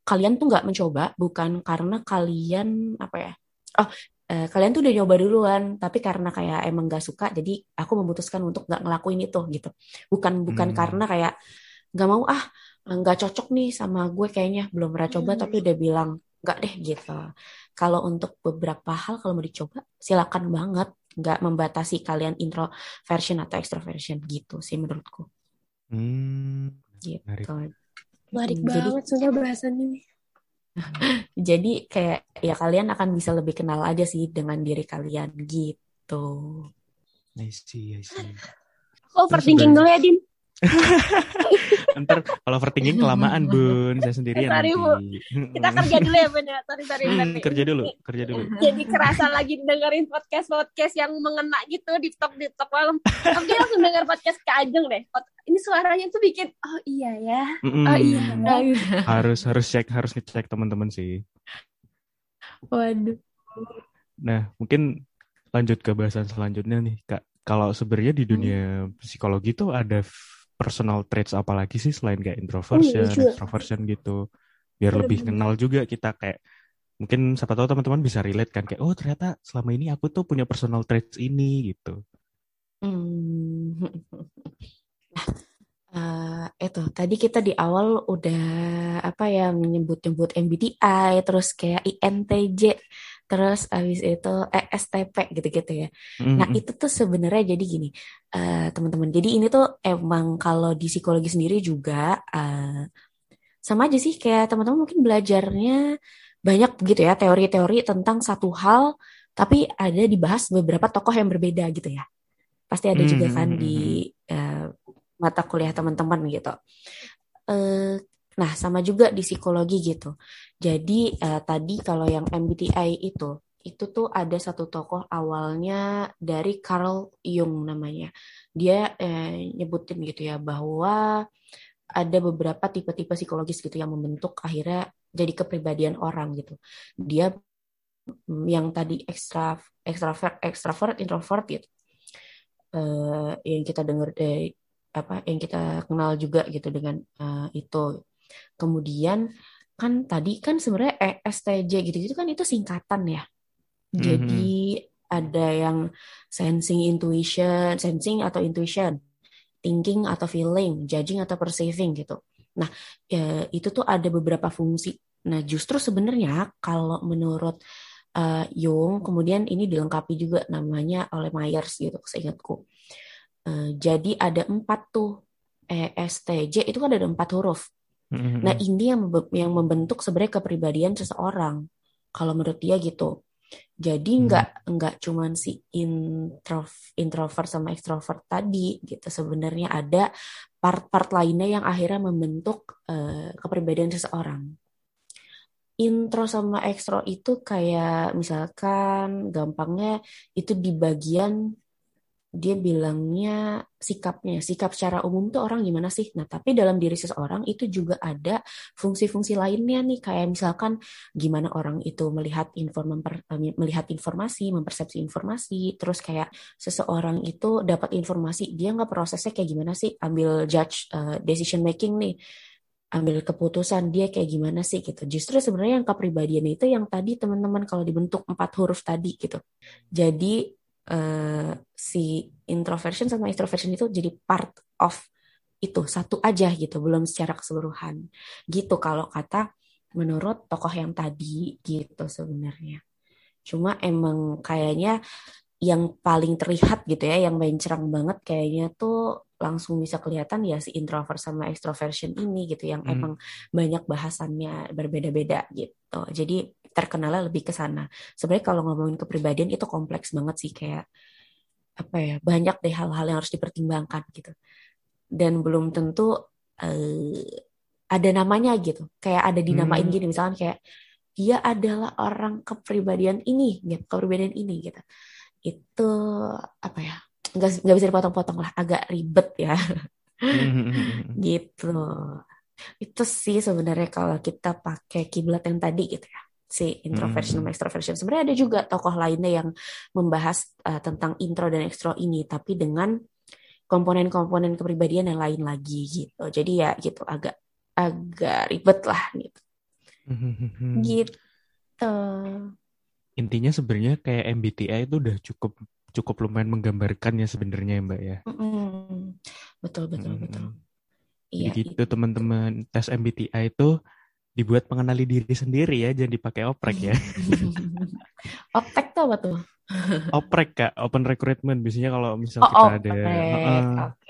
kalian tuh nggak mencoba bukan karena kalian apa ya oh eh, kalian tuh udah nyoba duluan tapi karena kayak emang nggak suka jadi aku memutuskan untuk nggak ngelakuin itu gitu. Bukan bukan hmm. karena kayak nggak mau ah nggak cocok nih sama gue kayaknya belum pernah coba hmm. tapi udah bilang nggak deh gitu. Kalau untuk beberapa hal kalau mau dicoba silakan banget. Nggak membatasi kalian introversion atau extroversion gitu sih menurutku. Hmm, gitu. Menarik, menarik hmm, banget sudah bahasannya jadi kayak ya kalian akan bisa lebih kenal aja sih dengan diri kalian gitu. I see, I see. Overthinking dulu ya, Din. Ntar kalau overthinking kelamaan bun, saya sendirian sorry, nanti. Bu. Kita kerja dulu ya bun ya, sorry sorry. Hmm, kerja dulu, kerja dulu. Jadi kerasa lagi dengerin podcast podcast yang mengena gitu di talk di talk malam. Tapi langsung denger podcast ke Ajeng deh. Ini suaranya tuh bikin oh iya ya, mm -mm. oh iya. harus harus cek harus ngecek teman-teman sih. Waduh. Nah mungkin lanjut ke bahasan selanjutnya nih kak. Kalau sebenarnya di dunia hmm. psikologi tuh ada personal traits apa lagi sih selain kayak introversion, oh, extroversion gitu. Biar lebih kenal juga kita kayak mungkin siapa tahu teman-teman bisa relate kan kayak oh ternyata selama ini aku tuh punya personal traits ini gitu. Hmm. Uh, itu tadi kita di awal udah apa ya menyebut-nyebut MBTI terus kayak INTJ terus abis itu ESTP gitu-gitu ya. Mm-hmm. Nah itu tuh sebenarnya jadi gini uh, teman-teman. Jadi ini tuh emang kalau di psikologi sendiri juga uh, sama aja sih kayak teman-teman mungkin belajarnya banyak begitu ya teori-teori tentang satu hal tapi ada dibahas beberapa tokoh yang berbeda gitu ya. Pasti ada juga kan di uh, mata kuliah teman-teman gitu. Uh, Nah, sama juga di psikologi gitu. Jadi uh, tadi kalau yang MBTI itu, itu tuh ada satu tokoh awalnya dari Carl Jung namanya. Dia eh, nyebutin gitu ya bahwa ada beberapa tipe-tipe psikologis gitu yang membentuk akhirnya jadi kepribadian orang gitu. Dia mm, yang tadi ekstra ekstrovert, ekstrovert, introvert gitu. Uh, yang kita dengar dari apa yang kita kenal juga gitu dengan uh, itu Kemudian kan tadi kan sebenarnya ESTJ gitu-gitu kan itu singkatan ya. Mm-hmm. Jadi ada yang sensing intuition, sensing atau intuition, thinking atau feeling, judging atau perceiving gitu. Nah, ya, itu tuh ada beberapa fungsi. Nah, justru sebenarnya kalau menurut uh, Jung, kemudian ini dilengkapi juga namanya oleh Myers gitu, seingatku. Uh, jadi ada empat tuh ESTJ itu kan ada empat huruf. Mm-hmm. Nah ini yang yang membentuk sebenarnya kepribadian seseorang. Kalau menurut dia gitu. Jadi mm-hmm. nggak mm. nggak cuman si intro, introvert sama extrovert tadi gitu. Sebenarnya ada part-part lainnya yang akhirnya membentuk uh, kepribadian seseorang. Intro sama ekstro itu kayak misalkan gampangnya itu di bagian dia bilangnya sikapnya, sikap secara umum tuh orang gimana sih? Nah, tapi dalam diri seseorang itu juga ada fungsi-fungsi lainnya nih, kayak misalkan gimana orang itu melihat inform eh, melihat informasi, mempersepsi informasi, terus kayak seseorang itu dapat informasi, dia nggak prosesnya kayak gimana sih? Ambil judge uh, decision making nih ambil keputusan dia kayak gimana sih gitu. Justru sebenarnya yang kepribadian itu yang tadi teman-teman kalau dibentuk empat huruf tadi gitu. Jadi uh, si introversion sama extroversion itu jadi part of itu satu aja gitu belum secara keseluruhan. Gitu kalau kata menurut tokoh yang tadi gitu sebenarnya. Cuma emang kayaknya yang paling terlihat gitu ya yang main cerang banget kayaknya tuh langsung bisa kelihatan ya si introvert sama extroversion ini gitu yang hmm. emang banyak bahasannya berbeda-beda gitu jadi terkenalnya lebih ke sana. Sebenarnya kalau ngomongin kepribadian itu kompleks banget sih kayak apa ya banyak deh hal-hal yang harus dipertimbangkan gitu. Dan belum tentu uh, ada namanya gitu. Kayak ada dinamain hmm. gini misalnya kayak dia adalah orang kepribadian ini gitu, kepribadian ini gitu. Itu apa ya? Nggak, nggak bisa dipotong-potong lah, agak ribet ya. Hmm. gitu. Itu sih sebenarnya kalau kita pakai kiblat yang tadi gitu ya si introversion hmm. extroversion. Sebenarnya ada juga tokoh lainnya yang membahas uh, tentang intro dan ekstro ini, tapi dengan komponen-komponen kepribadian yang lain lagi gitu. Jadi ya gitu agak agak ribet lah gitu. Hmm. gitu. Intinya sebenarnya kayak MBTI itu udah cukup cukup lumayan menggambarkan ya sebenarnya Mbak ya. Mm-hmm. Betul betul hmm. betul. Iya. Gitu teman-teman tes MBTI itu dibuat mengenali diri sendiri ya, jangan dipakai oprek ya. oprek tuh apa tuh? oprek kak, open recruitment biasanya kalau misalnya oh, kita ada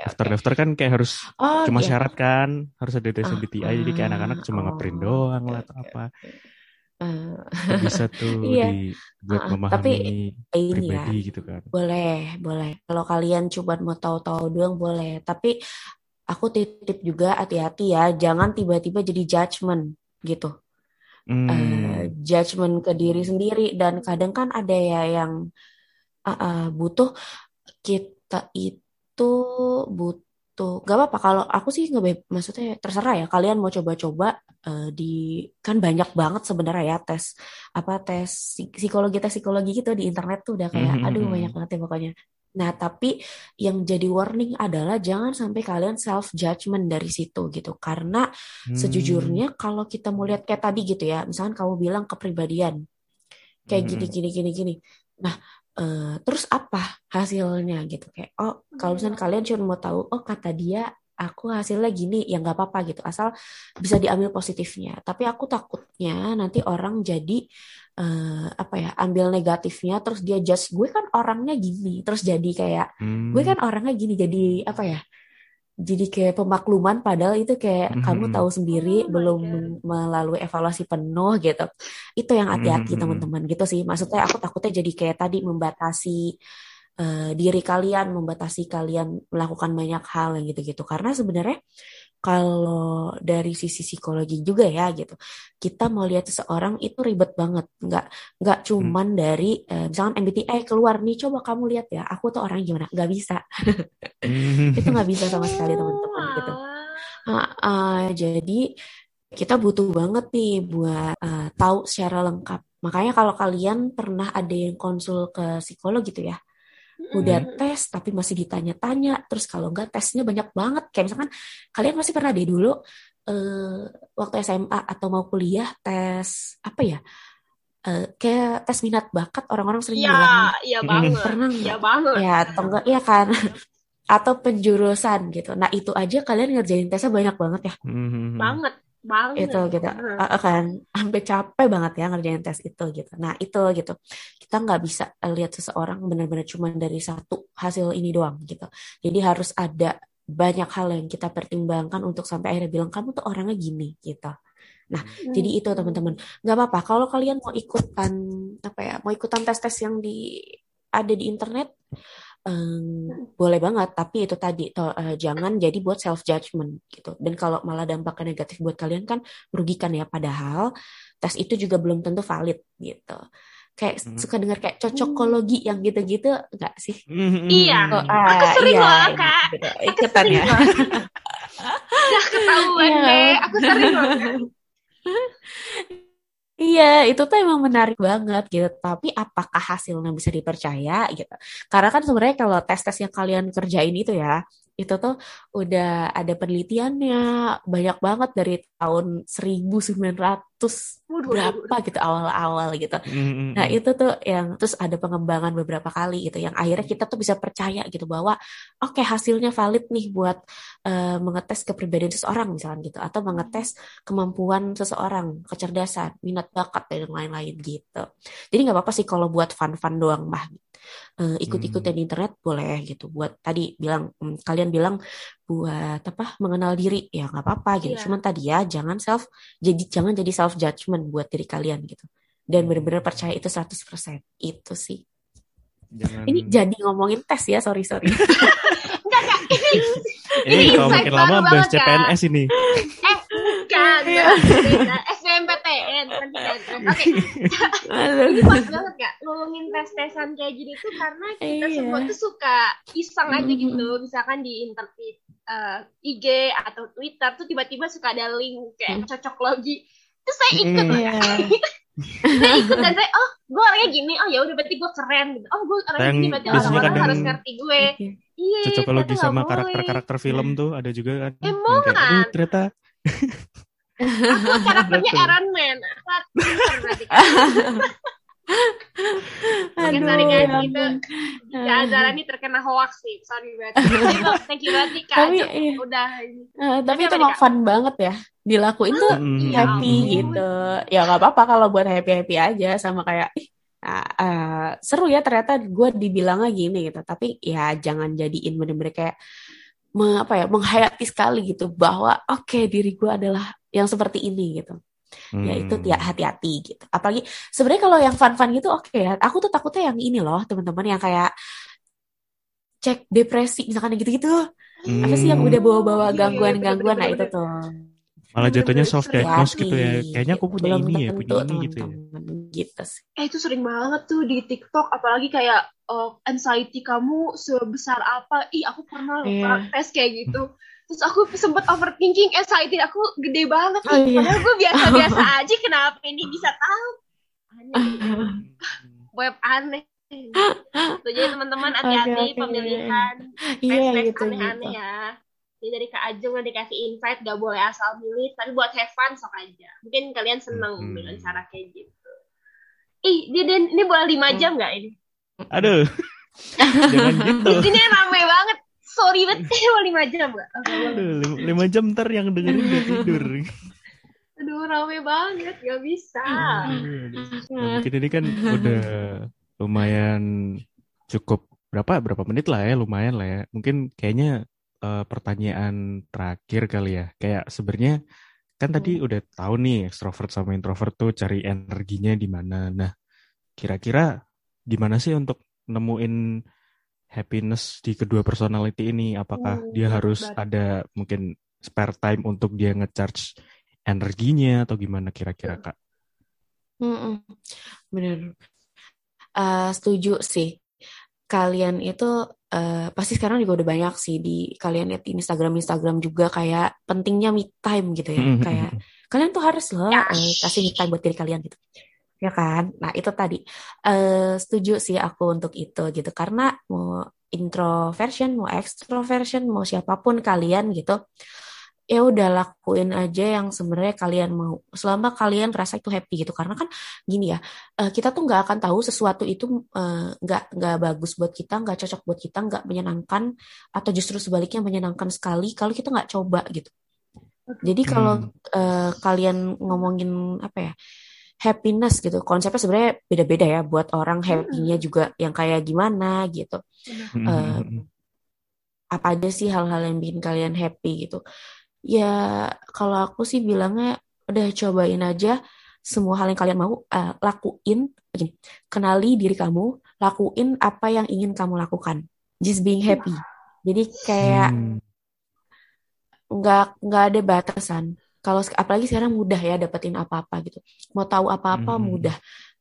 daftar-daftar kan kayak harus oh, cuma iya. syarat kan, harus ada tes MBTI, uh, jadi kayak anak-anak cuma oh, ngeprint doang okay, lah atau apa. Uh, bisa tuh iya. dibuat uh, memahami tapi ini ya, gitu kan. Boleh, boleh. Kalau kalian coba mau tahu-tahu doang boleh, tapi aku titip juga hati-hati ya, jangan tiba-tiba jadi judgement gitu hmm. uh, judgement ke diri sendiri dan kadang kan ada ya yang uh, uh, butuh kita itu butuh gak apa-apa kalau aku sih nggak maksudnya terserah ya kalian mau coba-coba uh, di kan banyak banget sebenarnya ya tes apa tes psikologi tes psikologi gitu di internet tuh udah kayak mm-hmm. aduh hmm, banyak banget ya pokoknya Nah, tapi yang jadi warning adalah jangan sampai kalian self judgment dari situ gitu. Karena hmm. sejujurnya kalau kita mau lihat kayak tadi gitu ya, misalkan kamu bilang kepribadian kayak hmm. gini gini gini gini. Nah, uh, terus apa hasilnya gitu? Kayak oh kalau misalnya kalian cuma mau tahu oh kata dia aku hasilnya gini ya nggak apa-apa gitu asal bisa diambil positifnya. Tapi aku takutnya nanti orang jadi uh, apa ya ambil negatifnya terus dia judge gue kan orangnya gini. Terus jadi kayak hmm. gue kan orangnya gini jadi apa ya jadi kayak pemakluman padahal itu kayak mm -hmm. kamu tahu sendiri oh belum God. melalui evaluasi penuh gitu itu yang hati-hati mm -hmm. teman-teman gitu sih maksudnya aku takutnya jadi kayak tadi membatasi uh, diri kalian membatasi kalian melakukan banyak hal yang gitu-gitu karena sebenarnya kalau dari sisi psikologi juga ya gitu kita mau lihat seseorang itu ribet banget nggak nggak hmm. cuman hmm. dari uh, misalkan MBTI keluar nih coba kamu lihat ya aku tuh orang gimana nggak bisa hmm. itu nggak bisa sama sekali teman-teman gitu uh, uh, jadi kita butuh banget nih buat uh, tahu secara lengkap makanya kalau kalian pernah ada yang konsul ke psikolog gitu ya udah tes tapi masih ditanya-tanya. Terus kalau enggak tesnya banyak banget. Kayak misalkan kalian masih pernah deh dulu uh, waktu SMA atau mau kuliah tes apa ya uh, kayak tes minat bakat orang-orang sering ya, bilang. iya banget. Pernah iya banget. Ya atau enggak iya kan? Atau penjurusan gitu. Nah itu aja kalian ngerjain tesnya banyak banget ya. Mm-hmm. banget banget itu gitu. uh, kan? Sampai capek banget ya ngerjain tes itu gitu. Nah itu gitu. Kita nggak bisa lihat seseorang benar-benar cuma dari satu hasil ini doang gitu. Jadi harus ada banyak hal yang kita pertimbangkan untuk sampai akhirnya bilang kamu tuh orangnya gini gitu. Nah, hmm. jadi itu teman-teman. Nggak apa-apa. Kalau kalian mau ikutan apa ya, mau ikutan tes-tes yang di ada di internet, um, boleh banget tapi itu tadi to, uh, jangan jadi buat self judgment gitu. Dan kalau malah dampaknya negatif buat kalian kan merugikan ya. Padahal tes itu juga belum tentu valid gitu. Kayak hmm. suka dengar kayak cocokologi yang gitu-gitu enggak sih? Hmm. iya oh, ah, aku sering iya, loh kak. gitu. ikutan ya. Udah ketahuan iya. deh. Aku sering loh Iya, itu tuh emang menarik banget gitu. Tapi apakah hasilnya bisa dipercaya gitu? Karena kan sebenarnya kalau tes-tes yang kalian kerjain itu ya, itu tuh udah ada penelitiannya banyak banget dari tahun 1900 berapa gitu awal-awal gitu. Mm-hmm. Nah itu tuh yang terus ada pengembangan beberapa kali gitu yang akhirnya kita tuh bisa percaya gitu bahwa oke okay, hasilnya valid nih buat uh, mengetes kepribadian seseorang misalnya gitu atau mengetes kemampuan seseorang, kecerdasan, minat bakat dan lain-lain gitu. Jadi nggak apa-apa sih kalau buat fun-fun doang mah uh, ikut-ikutan hmm. di internet boleh gitu. Buat tadi bilang um, kalian bilang buat apa mengenal diri ya nggak apa-apa gitu. Yeah. cuman tadi ya jangan self jadi jangan jadi self judgment buat diri kalian gitu. Dan hmm. benar-benar percaya itu 100% itu sih. Jangan... ini jadi ngomongin tes ya sorry sorry. Enggak enggak ini ini, ini kalau makin lama bahas CPNS ini. Eh bukan beda SBMPTN nanti oke. Ini pas banget gak ngomongin tes tesan kayak gini tuh karena kita iya. semua tuh suka iseng aja gitu. Misalkan di internet uh, IG atau Twitter tuh tiba-tiba suka ada link kayak cocok logi. Terus saya ikut yeah. saya ikut dan saya oh gue orangnya gini. Oh ya udah berarti gue keren. Gitu. Oh gue orangnya gini berarti orang-orang harus ngerti gue. Iya cocok logi sama karakter-karakter film tuh ada juga kan. Emang kan ternyata aku karakternya Iron Man. Berarti Mungkin sorry guys, itu ya Zara ini terkena hoax sih, sorry banget. Thank you banget Kak. Tapi, iya. udah. Uh, tapi itu emang fun banget ya, dilakuin tuh mm, happy ya, gitu. Ya nggak apa-apa kalau buat happy happy aja, sama kayak uh, uh, seru ya ternyata gue dibilangnya gini gitu. Tapi ya jangan jadiin bener-bener kayak me, apa ya menghayati sekali gitu bahwa oke okay, diri gue adalah yang seperti ini gitu. Hmm. ya itu ya hati-hati gitu. Apalagi sebenarnya kalau yang fun-fun gitu oke okay ya. Aku tuh takutnya yang ini loh teman-teman yang kayak cek depresi misalkan gitu-gitu. Hmm. apa sih yang udah bawa-bawa iya, gangguan-gangguan? Nah itu tuh malah jatuhnya self diagnose gitu ya kayaknya aku punya Belum ini ya punya ini gitu ya gitu sih. eh itu sering banget tuh di TikTok apalagi kayak uh, anxiety kamu sebesar apa ih aku pernah yeah. tes kayak gitu terus aku sempet overthinking anxiety aku gede banget oh, iya. padahal gue biasa-biasa aja kenapa ini bisa tahu aneh web aneh Tuh, jadi teman-teman hati-hati okay, okay. pemilihan yeah, tes gitu, aneh-aneh gitu. ya jadi dari Kak Ajeng udah dikasih invite gak boleh asal milih tapi buat have fun sok aja mungkin kalian seneng hmm. dengan cara kayak gitu ih dia, dia ini boleh lima jam nggak ini aduh jangan gitu di sini rame banget sorry banget mau lima jam gak? Aduh, lima, lima jam ntar yang dengerin udah tidur. Aduh rame banget gak bisa. Nah, mungkin ini kan udah lumayan cukup berapa berapa menit lah ya lumayan lah ya. Mungkin kayaknya uh, pertanyaan terakhir kali ya. Kayak sebenarnya kan tadi udah tahu nih ekstrovert sama introvert tuh cari energinya di mana. Nah, kira-kira gimana sih untuk nemuin happiness di kedua personality ini? Apakah Hmm, dia harus berat. ada mungkin spare time untuk dia ngecharge energinya atau gimana kira-kira kak? Mm-mm. Bener. Eh, setuju sih. Kalian itu eh, pasti sekarang juga udah banyak sih di kalian lihat di Instagram Instagram juga kayak pentingnya me time gitu ya. Mm-mm. Kayak kalian tuh harus loh eh, kasih me time buat diri kalian gitu. Ya kan? Nah, itu tadi. Eh, setuju sih aku untuk itu gitu. Karena mau introversion, mau extroversion, mau siapa pun kalian gitu, ya udah lakuin aja yang sebenarnya kalian mau. Selama kalian rasa itu happy gitu. Karena kan gini ya, eh, kita tuh nggak akan tahu sesuatu itu eh, nggak nggak bagus buat kita, nggak cocok buat kita, nggak menyenangkan, atau justru sebaliknya menyenangkan sekali kalau kita nggak coba gitu. Jadi kalau eh, kalian ngomongin apa ya happiness gitu, konsepnya sebenarnya beda-beda ya buat orang happy-nya juga yang kayak gimana gitu. Eh, apa aja sih hal-hal yang bikin kalian happy gitu. Ya kalau aku sih bilangnya udah cobain aja semua hal yang kalian mau eh, lakuin, gini, kenali diri kamu, lakuin apa yang ingin kamu lakukan. Just being happy. Jadi kayak Hmm. nggak nggak ada batasan. Kalau apalagi sekarang mudah ya dapetin apa-apa gitu. Mau tahu apa-apa Mhm. mudah.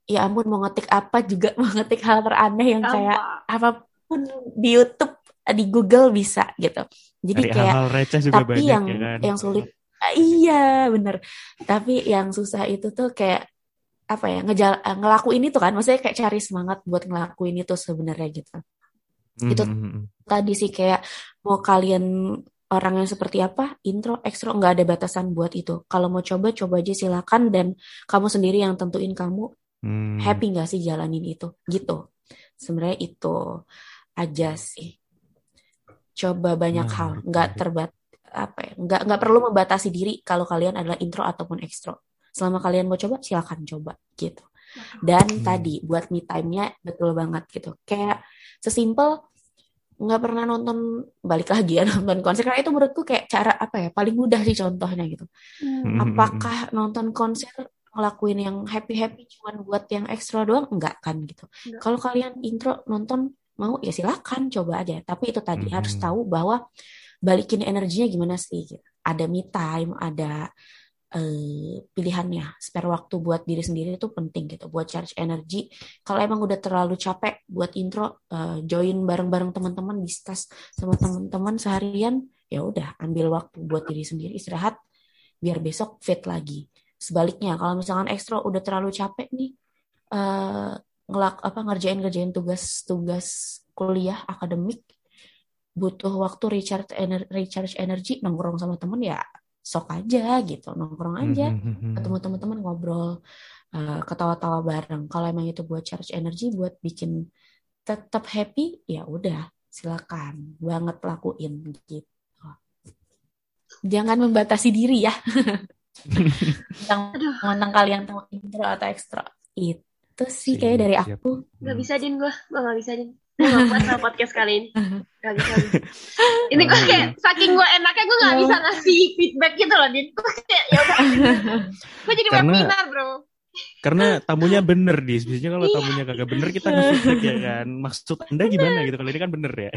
Ya ampun mau ngetik apa juga mau ngetik hal teraneh yang kayak Gampang. apa pun di YouTube di Google bisa gitu. Jadi Dari kayak hal-hal receh juga tapi banyak yang ya kan. yang sulit Ah, iya bener. Tapi yang susah itu tuh kayak apa ya ngejal eh, ngelakuin itu kan. Maksudnya kayak cari semangat buat ngelakuin itu sebenarnya gitu. itu- Mhm. Tadi sih kayak mau kalian orang yang seperti apa, intro, ekstro, nggak ada batasan buat itu. Kalau mau coba, coba aja silakan dan kamu sendiri yang tentuin kamu Hmm. happy nggak sih jalanin itu, gitu. Sebenarnya itu aja sih. Coba banyak Menarik, hal, nggak terbat apa ya, nggak nggak perlu membatasi diri kalau kalian adalah intro ataupun ekstro. Selama kalian mau coba, silakan coba gitu. Dan Hmm. tadi buat me time-nya betul banget gitu. Kayak sesimpel nggak pernah nonton balik lagi ya nonton konser karena itu menurutku kayak cara apa ya paling mudah sih contohnya gitu. Mhm. Apakah nonton konser ngelakuin yang happy happy cuman buat yang ekstra doang enggak kan gitu. Kalau kalian intro nonton mau ya silakan coba aja. Tapi itu tadi Mhm. harus tahu bahwa balikin energinya gimana sih. gitu. Ada me time, ada eh, pilihannya. Spare waktu buat diri sendiri itu penting gitu, buat charge energi. Kalau emang udah terlalu capek buat intro, eh, join bareng-bareng teman-teman, discuss sama teman-teman seharian, ya udah ambil waktu buat diri sendiri istirahat, biar besok fit lagi. Sebaliknya, kalau misalkan ekstra udah terlalu capek nih, eh, ngelak apa ngerjain ngerjain tugas-tugas kuliah akademik, butuh waktu recharge ener- recharge energi nongkrong sama temen ya sok aja gitu nongkrong aja. Mhm. ketemu teman-teman ngobrol eh, ketawa-tawa bareng. Kalau emang itu buat charge energi buat bikin tetap happy ya udah silakan. Banget lakuin gitu. Jangan membatasi diri ya. Tentang kalian tahu intro atau ekstra itu sih kayak dari Siap. aku Gak bisa din gue, gue gak bisa din. Gue gak kuat sama podcast kali ini. Gak bisa. Din. Ini gue kayak saking gue enaknya gue gak bisa ngasih feedback gitu loh din. Gue kayak ya udah. Gue jadi Karena- webinar bro. Karena tamunya bener di biasanya kalau Iya. tamunya kagak bener kita nge-feedback ya kan. Maksud Anda gimana gitu kalau ini kan bener ya.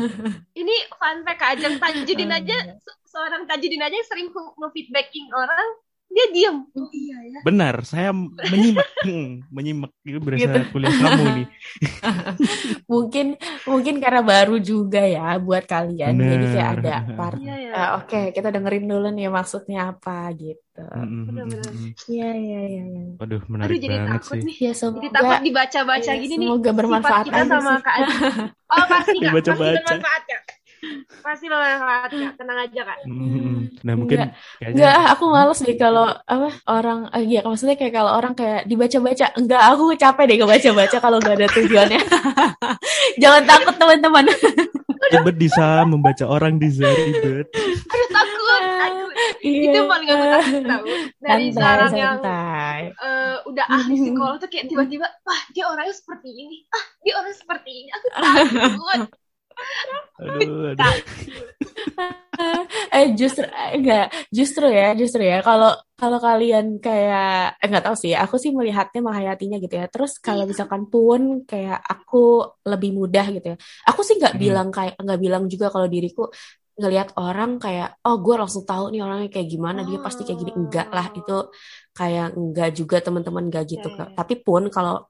Ini fun fact Ajeng Tajudin aja, se- seorang Tajudin aja yang sering nge- nge-feedbacking orang, dia diem. Oh iya ya. Benar, saya menyimak, Hmm, menyimak itu berasa Gitu. kuliah kamu nih. mungkin mungkin karena baru juga ya buat kalian jadi kayak Bener. ada part Iya ya. Ah, oke kita dengerin dulu nih maksudnya apa gitu Bener-bener. mhm. iya iya iya iya. Waduh, Aduh menarik jadi banget takut sih. nih. ya Jadi semoga takut dibaca-baca Iya, gini nih. semoga bermanfaat kita sama sih. Kak Ajeng. Oh pasti kak, pasti bermanfaat kak. Pasti bermanfaat kak, tenang aja kak. Mhm. Nah mungkin Enggak. kayaknya aku males deh kalau apa orang eh, ya maksudnya kayak kalau orang kayak dibaca-baca. Enggak, aku capek deh kebaca-baca kalau nggak ada tujuannya. Jangan takut teman-teman. ribet bisa membaca orang di ribet. Aduh takut, takut. Iya. Itu paling aku takut tahu. Dari Santai, seorang yang santai. eh, udah ahli psikolog tuh kayak tiba-tiba, ah dia orangnya seperti ini, ah dia orangnya seperti ini. Aku takut. Aduh, aduh. eh justru eh, enggak. Justru ya justru ya. Kalau kalau kalian kayak eh, nggak tahu sih. Aku sih melihatnya menghayatinya gitu ya. Terus kalau misalkan pun kayak aku lebih mudah gitu ya. Aku sih nggak Hmm. bilang kayak nggak bilang juga kalau diriku ngelihat orang kayak oh gue langsung tahu nih orangnya kayak gimana. Dia pasti kayak gini. Enggak lah. Itu kayak enggak juga teman-teman enggak gitu Ya, ya, Kak. ya. tapi pun kalau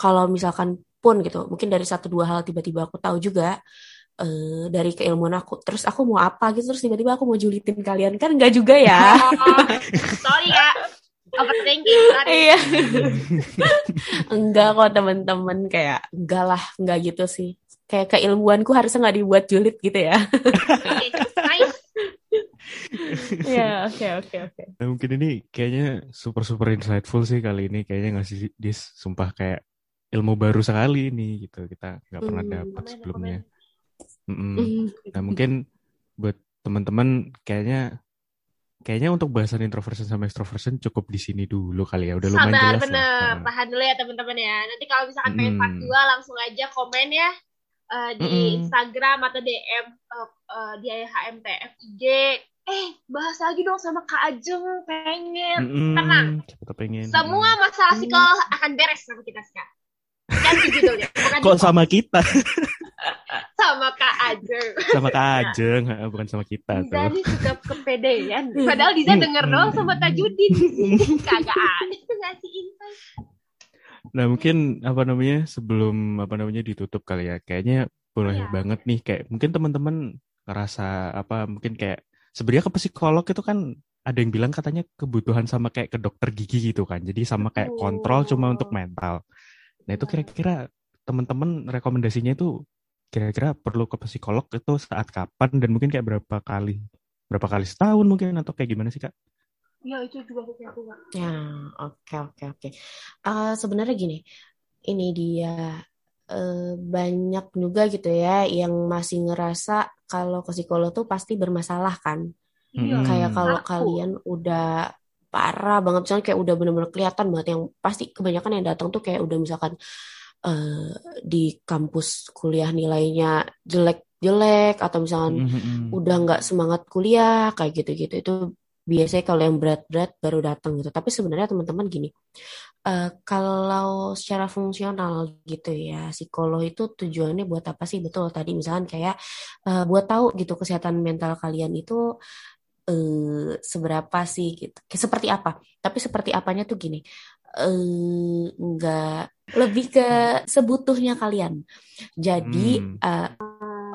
kalau misalkan pun gitu. Mungkin dari satu dua hal tiba-tiba aku tahu juga eh, dari keilmuan aku terus aku mau apa gitu? Terus tiba-tiba aku mau julitin kalian. Kan enggak juga ya? Oh, sorry kak, overthinking. Sorry. iya. Enggak kok teman-teman. Kayak enggak lah enggak gitu sih. Kayak keilmuanku harusnya nggak dibuat julid gitu ya. Ya oke oke oke. Nah, mungkin ini kayaknya super super insightful sih kali ini. Kayaknya ngasih dis? Sumpah kayak ilmu baru sekali ini gitu kita nggak pernah Hmm. dapat sebelumnya. Mm-mm. Hmm. Nah mungkin buat teman-teman kayaknya kayaknya untuk bahasan introversion sama extroversion cukup di sini dulu kali ya udah lumayan Sabar, jelas bener. lah. Tahan dulu ya teman-teman ya. Nanti kalau misalkan pengen part Mm. 2 langsung aja komen ya eh, di Mm-mm. Instagram atau DM eh, eh, di HMTF IG. Eh, bahas lagi dong sama Kak Ajeng, pengen. Mm-mm. Tenang. Pengen. Semua masalah psikolog akan beres sama kita sekarang. Judulnya, bukan Kok di- sama kita? sama Kak Ajeng. sama Kak Ajeng, heeh, bukan sama kita Diza tuh. nih suka kepedean. Padahal Diza denger doang sama Tajudin. Kagak ada tuh ngasih insight. Nah mungkin apa namanya sebelum apa namanya ditutup kali ya, kayaknya boleh Iya. banget nih kayak mungkin teman-teman ngerasa apa mungkin kayak sebenarnya ke psikolog itu kan ada yang bilang katanya kebutuhan sama kayak ke dokter gigi gitu kan, jadi sama kayak kontrol cuma untuk mental. Nah itu kira-kira teman-teman rekomendasinya itu kira-kira perlu ke psikolog itu saat kapan dan mungkin kayak berapa kali, berapa kali setahun mungkin atau kayak gimana sih kak? Ya itu juga aku aku Kak. Ya, oke oke oke. Eh, sebenarnya gini, ini dia eh, banyak juga gitu ya yang masih ngerasa kalau ke psikolog tuh pasti bermasalah kan. Iya. Hmm. Kayak kalau kalian udah parah banget, misalnya kayak udah bener-bener kelihatan banget yang pasti kebanyakan yang datang tuh kayak udah misalkan eh, di kampus kuliah nilainya jelek-jelek atau misalkan Mhm. udah nggak semangat kuliah kayak gitu-gitu. Itu biasanya kalau yang berat-berat baru datang gitu. Tapi sebenarnya teman-teman gini eh, kalau secara fungsional gitu ya psikolog itu tujuannya buat apa sih? Betul tadi misalkan kayak eh, buat tahu gitu kesehatan mental kalian itu eh, seberapa sih gitu. Kayak seperti apa? Tapi seperti apanya tuh gini eh nggak lebih ke sebutuhnya kalian. Jadi Hmm. eh,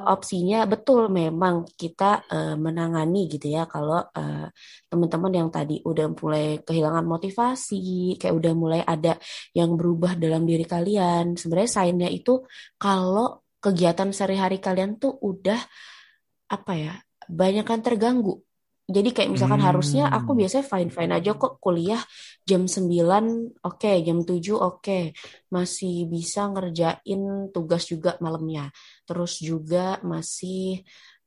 opsinya betul memang kita eh, menangani gitu ya kalau eh, teman-teman yang tadi udah mulai kehilangan motivasi kayak udah mulai ada yang berubah dalam diri kalian. Sebenarnya sainnya itu kalau kegiatan sehari-hari kalian tuh udah apa ya banyak kan terganggu jadi kayak misalkan Hmm. harusnya aku biasanya fine-fine aja kok kuliah jam 9 oke jam 7 oke masih bisa ngerjain tugas juga malamnya terus juga masih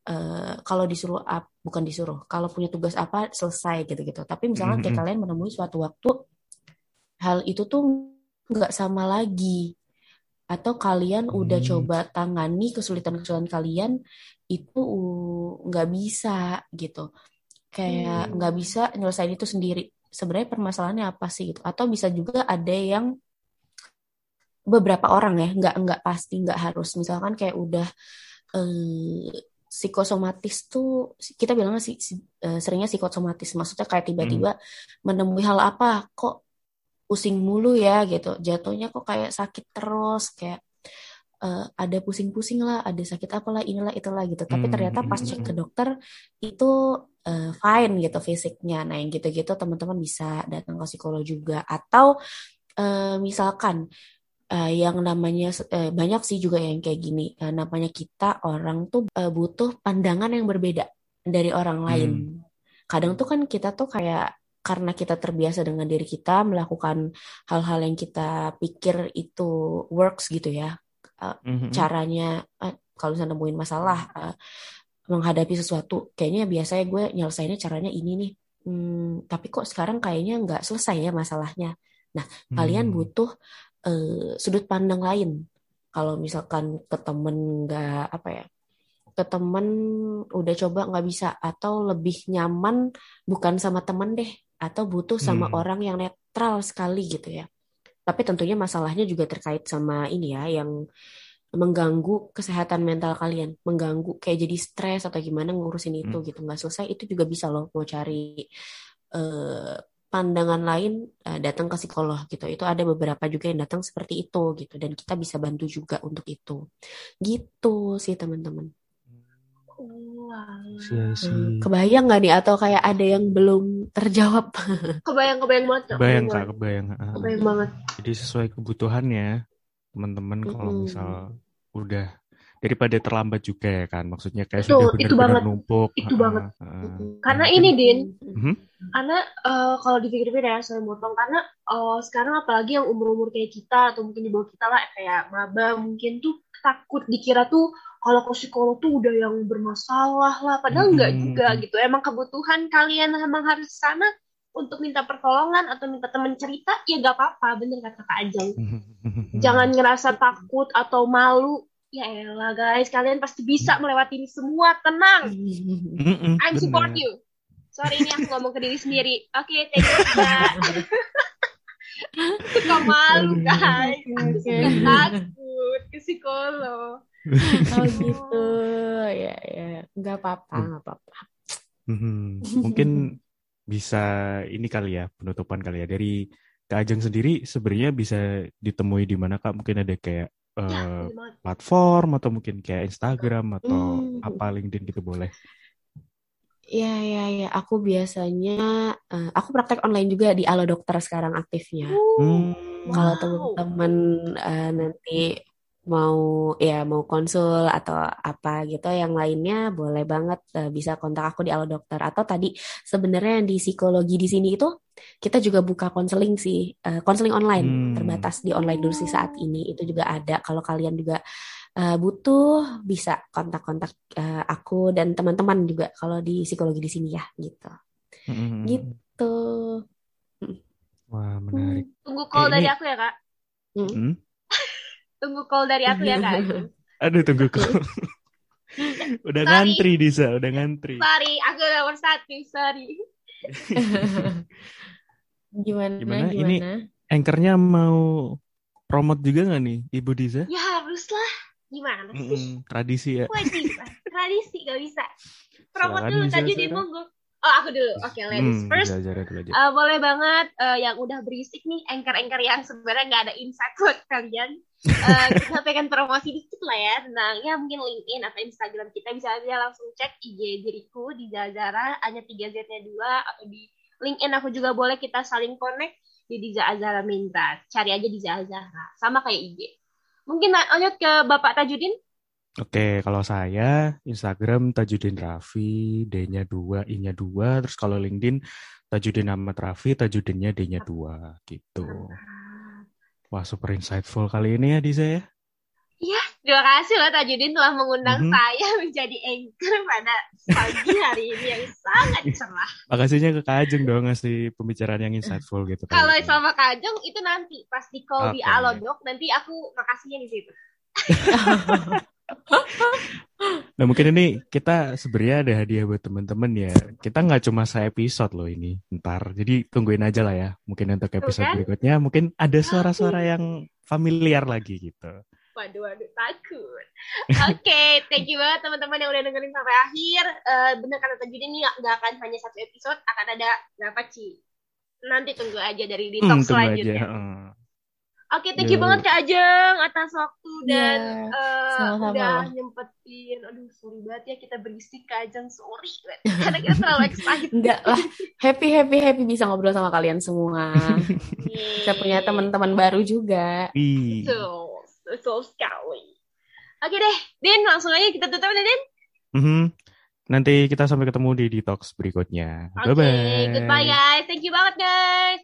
eh, kalau disuruh ap- bukan disuruh kalau punya tugas apa selesai gitu-gitu tapi misalkan kayak Mhm. kalian menemui suatu waktu hal itu tuh nggak sama lagi atau kalian udah Hmm. coba tangani kesulitan-kesulitan kalian itu uh, nggak bisa gitu kayak Hmm. nggak bisa nyelesain itu sendiri. Sebenarnya permasalahannya apa sih gitu? Atau bisa juga ada yang beberapa orang ya nggak nggak pasti nggak harus. Misalkan kayak udah eh, psikosomatis tuh kita bilangnya sih si, eh, seringnya psikosomatis. Maksudnya kayak tiba-tiba menemui hal apa kok pusing mulu ya gitu. Jatuhnya kok kayak sakit terus kayak eh, ada pusing-pusing lah ada sakit apalah inilah itulah gitu. Tapi Hmm, ternyata pas hmm, cek hmm. ke dokter itu eh, fine gitu fisiknya. Nah yang gitu-gitu teman-teman bisa datang ke psikolog juga. Atau eh, misalkan eh, yang namanya eh, banyak sih juga yang kayak gini. Eh, namanya kita orang tuh eh, butuh pandangan yang berbeda dari orang lain. Kadang tuh kan kita tuh kayak karena kita terbiasa dengan diri kita melakukan hal-hal yang kita pikir itu works gitu ya. Mhm. caranya eh, kalau misalnya nemuin masalah uh, menghadapi sesuatu kayaknya biasanya gue nyelesainnya caranya ini nih hmm, tapi kok sekarang kayaknya nggak selesai ya masalahnya nah hmm. kalian butuh uh, sudut pandang lain kalau misalkan ke temen nggak apa ya ke temen udah coba nggak bisa atau lebih nyaman bukan sama temen deh atau butuh sama hmm. orang yang netral sekali gitu ya tapi tentunya masalahnya juga terkait sama ini ya yang mengganggu kesehatan mental kalian, mengganggu kayak jadi stres atau gimana ngurusin itu hmm. gitu nggak selesai itu juga bisa loh mau cari uh, pandangan lain uh, datang ke psikolog gitu. Itu ada beberapa juga yang datang seperti itu gitu dan kita bisa bantu juga untuk itu. Gitu sih teman-teman. Wow. Hmm, kebayang nggak nih atau kayak ada yang belum terjawab? Kebayang, kebayang banget. Kebayang kak, kebayang. Kebayang banget. Jadi sesuai kebutuhannya teman-teman mm-hmm. kalau misal udah daripada terlambat juga ya kan maksudnya kayak itu, sudah benar-benar numpuk itu uh, banget. uh, karena ini din. Uh, karena uh, kalau dipikir-pikir ya saya motong. Karena uh, sekarang apalagi yang umur-umur kayak kita atau mungkin di bawah kita lah kayak maba mungkin tuh takut dikira tuh kalau ke psikolog tuh udah yang bermasalah lah. Padahal enggak juga gitu. Emang kebutuhan kalian emang harus sana untuk minta pertolongan atau minta teman cerita ya gak apa-apa. Bener kata Kak Ajeng. Jangan ngerasa takut atau malu. Ya elah guys. Kalian pasti bisa melewati ini semua. Tenang. I'm support you. Sorry ini aku ngomong ke diri sendiri. Oke okay, thank you Kak. Suka malu guys. Aku suka takut ke psikolog. Oh gitu. Ya ya. Nggak apa-apa nggak apa-apa. Mungkin bisa ini kali ya penutupan kali ya dari Kak Ajeng sendiri sebenarnya bisa ditemui di mana Kak mungkin ada kayak uh, platform atau mungkin kayak Instagram atau hmm. apa LinkedIn gitu boleh Ya, ya, ya. Aku biasanya, uh, aku praktek online juga di Alo Dokter sekarang aktifnya. Hmm. Kalau teman-teman uh, nanti mau ya mau konsul atau apa gitu yang lainnya boleh banget uh, bisa kontak aku di Alo Dokter atau tadi sebenarnya di psikologi di sini itu kita juga buka konseling sih eh, konseling uh, online hmm. terbatas di online dulu sih saat ini itu juga ada kalau kalian juga uh, butuh bisa kontak-kontak uh, aku dan teman-teman juga kalau di psikologi di sini ya gitu hmm. gitu wah menarik tunggu call eh, dari ini... aku ya kak hmm? Hmm? Tunggu call dari aku ya kak. Aduh tunggu call. udah sorry. ngantri Disa, udah ngantri. Sorry, aku nomor satu, sorry. gimana, gimana? Gimana? Ini anchornya mau promote juga nggak nih, Ibu Diza? Ya haruslah. Gimana sih? Mm, tradisi ya. Wajib, tradisi gak bisa. Promote dulu tadi di monggo. Oh aku dulu, oke okay, ladies hmm, first. Aja, aja, aja. Uh, boleh banget uh, yang udah berisik nih, anchor-anchor yang sebenarnya nggak ada insight buat kalian. Uh, kita pengen promosi dikit lah ya tentang ya mungkin LinkedIn atau Instagram kita bisa aja langsung cek IG diriku di Zazara hanya tiga Z-nya dua atau di LinkedIn aku juga boleh kita saling connect di Diza Azara Minta. Cari aja di Azara sama kayak IG. Mungkin lanjut ke Bapak Tajudin. Oke, kalau saya Instagram Tajudin Raffi, D-nya 2, I-nya 2, terus kalau LinkedIn Tajudin Ahmad Raffi, Tajudinnya D-nya 2 gitu. Wah, super insightful kali ini ya Diza ya. Iya, terima kasih loh Tajudin telah mengundang mm -hmm. saya menjadi anchor pada pagi hari ini yang sangat cerah. Makasihnya ke Kak Ajeng dong ngasih pembicaraan yang insightful gitu. Kalau sama Kak Ajeng itu nanti pas di call okay. di Alodok, nanti aku makasihnya di situ. nah mungkin ini kita sebenarnya ada hadiah buat teman-teman ya. Kita nggak cuma saya episode loh ini, ntar. Jadi tungguin aja lah ya. Mungkin untuk episode kan? berikutnya mungkin ada suara-suara yang familiar lagi gitu. Waduh, waduh, takut. Oke, okay, thank you banget teman-teman yang udah dengerin sampai akhir. Uh, bener kata tadi ini nggak akan hanya satu episode, akan ada berapa Ci? Nanti tunggu aja dari di talk hmm, selanjutnya. Aja. Uh. Oke, thank you yeah. banget Kak Ajeng atas waktu iya, dan yeah, uh, udah nyempetin. Aduh, sorry banget ya kita berisik Kak Ajeng, sorry. Karena kita terlalu excited. Enggak lah, happy happy happy bisa ngobrol sama kalian semua. Kita punya teman-teman baru juga. Betul, betul sekali. Oke deh, Din langsung aja kita tutup deh, Din. Mm -hmm. Nanti kita sampai ketemu di detox berikutnya. Oke, okay, bye bye. Goodbye guys. Thank you banget guys.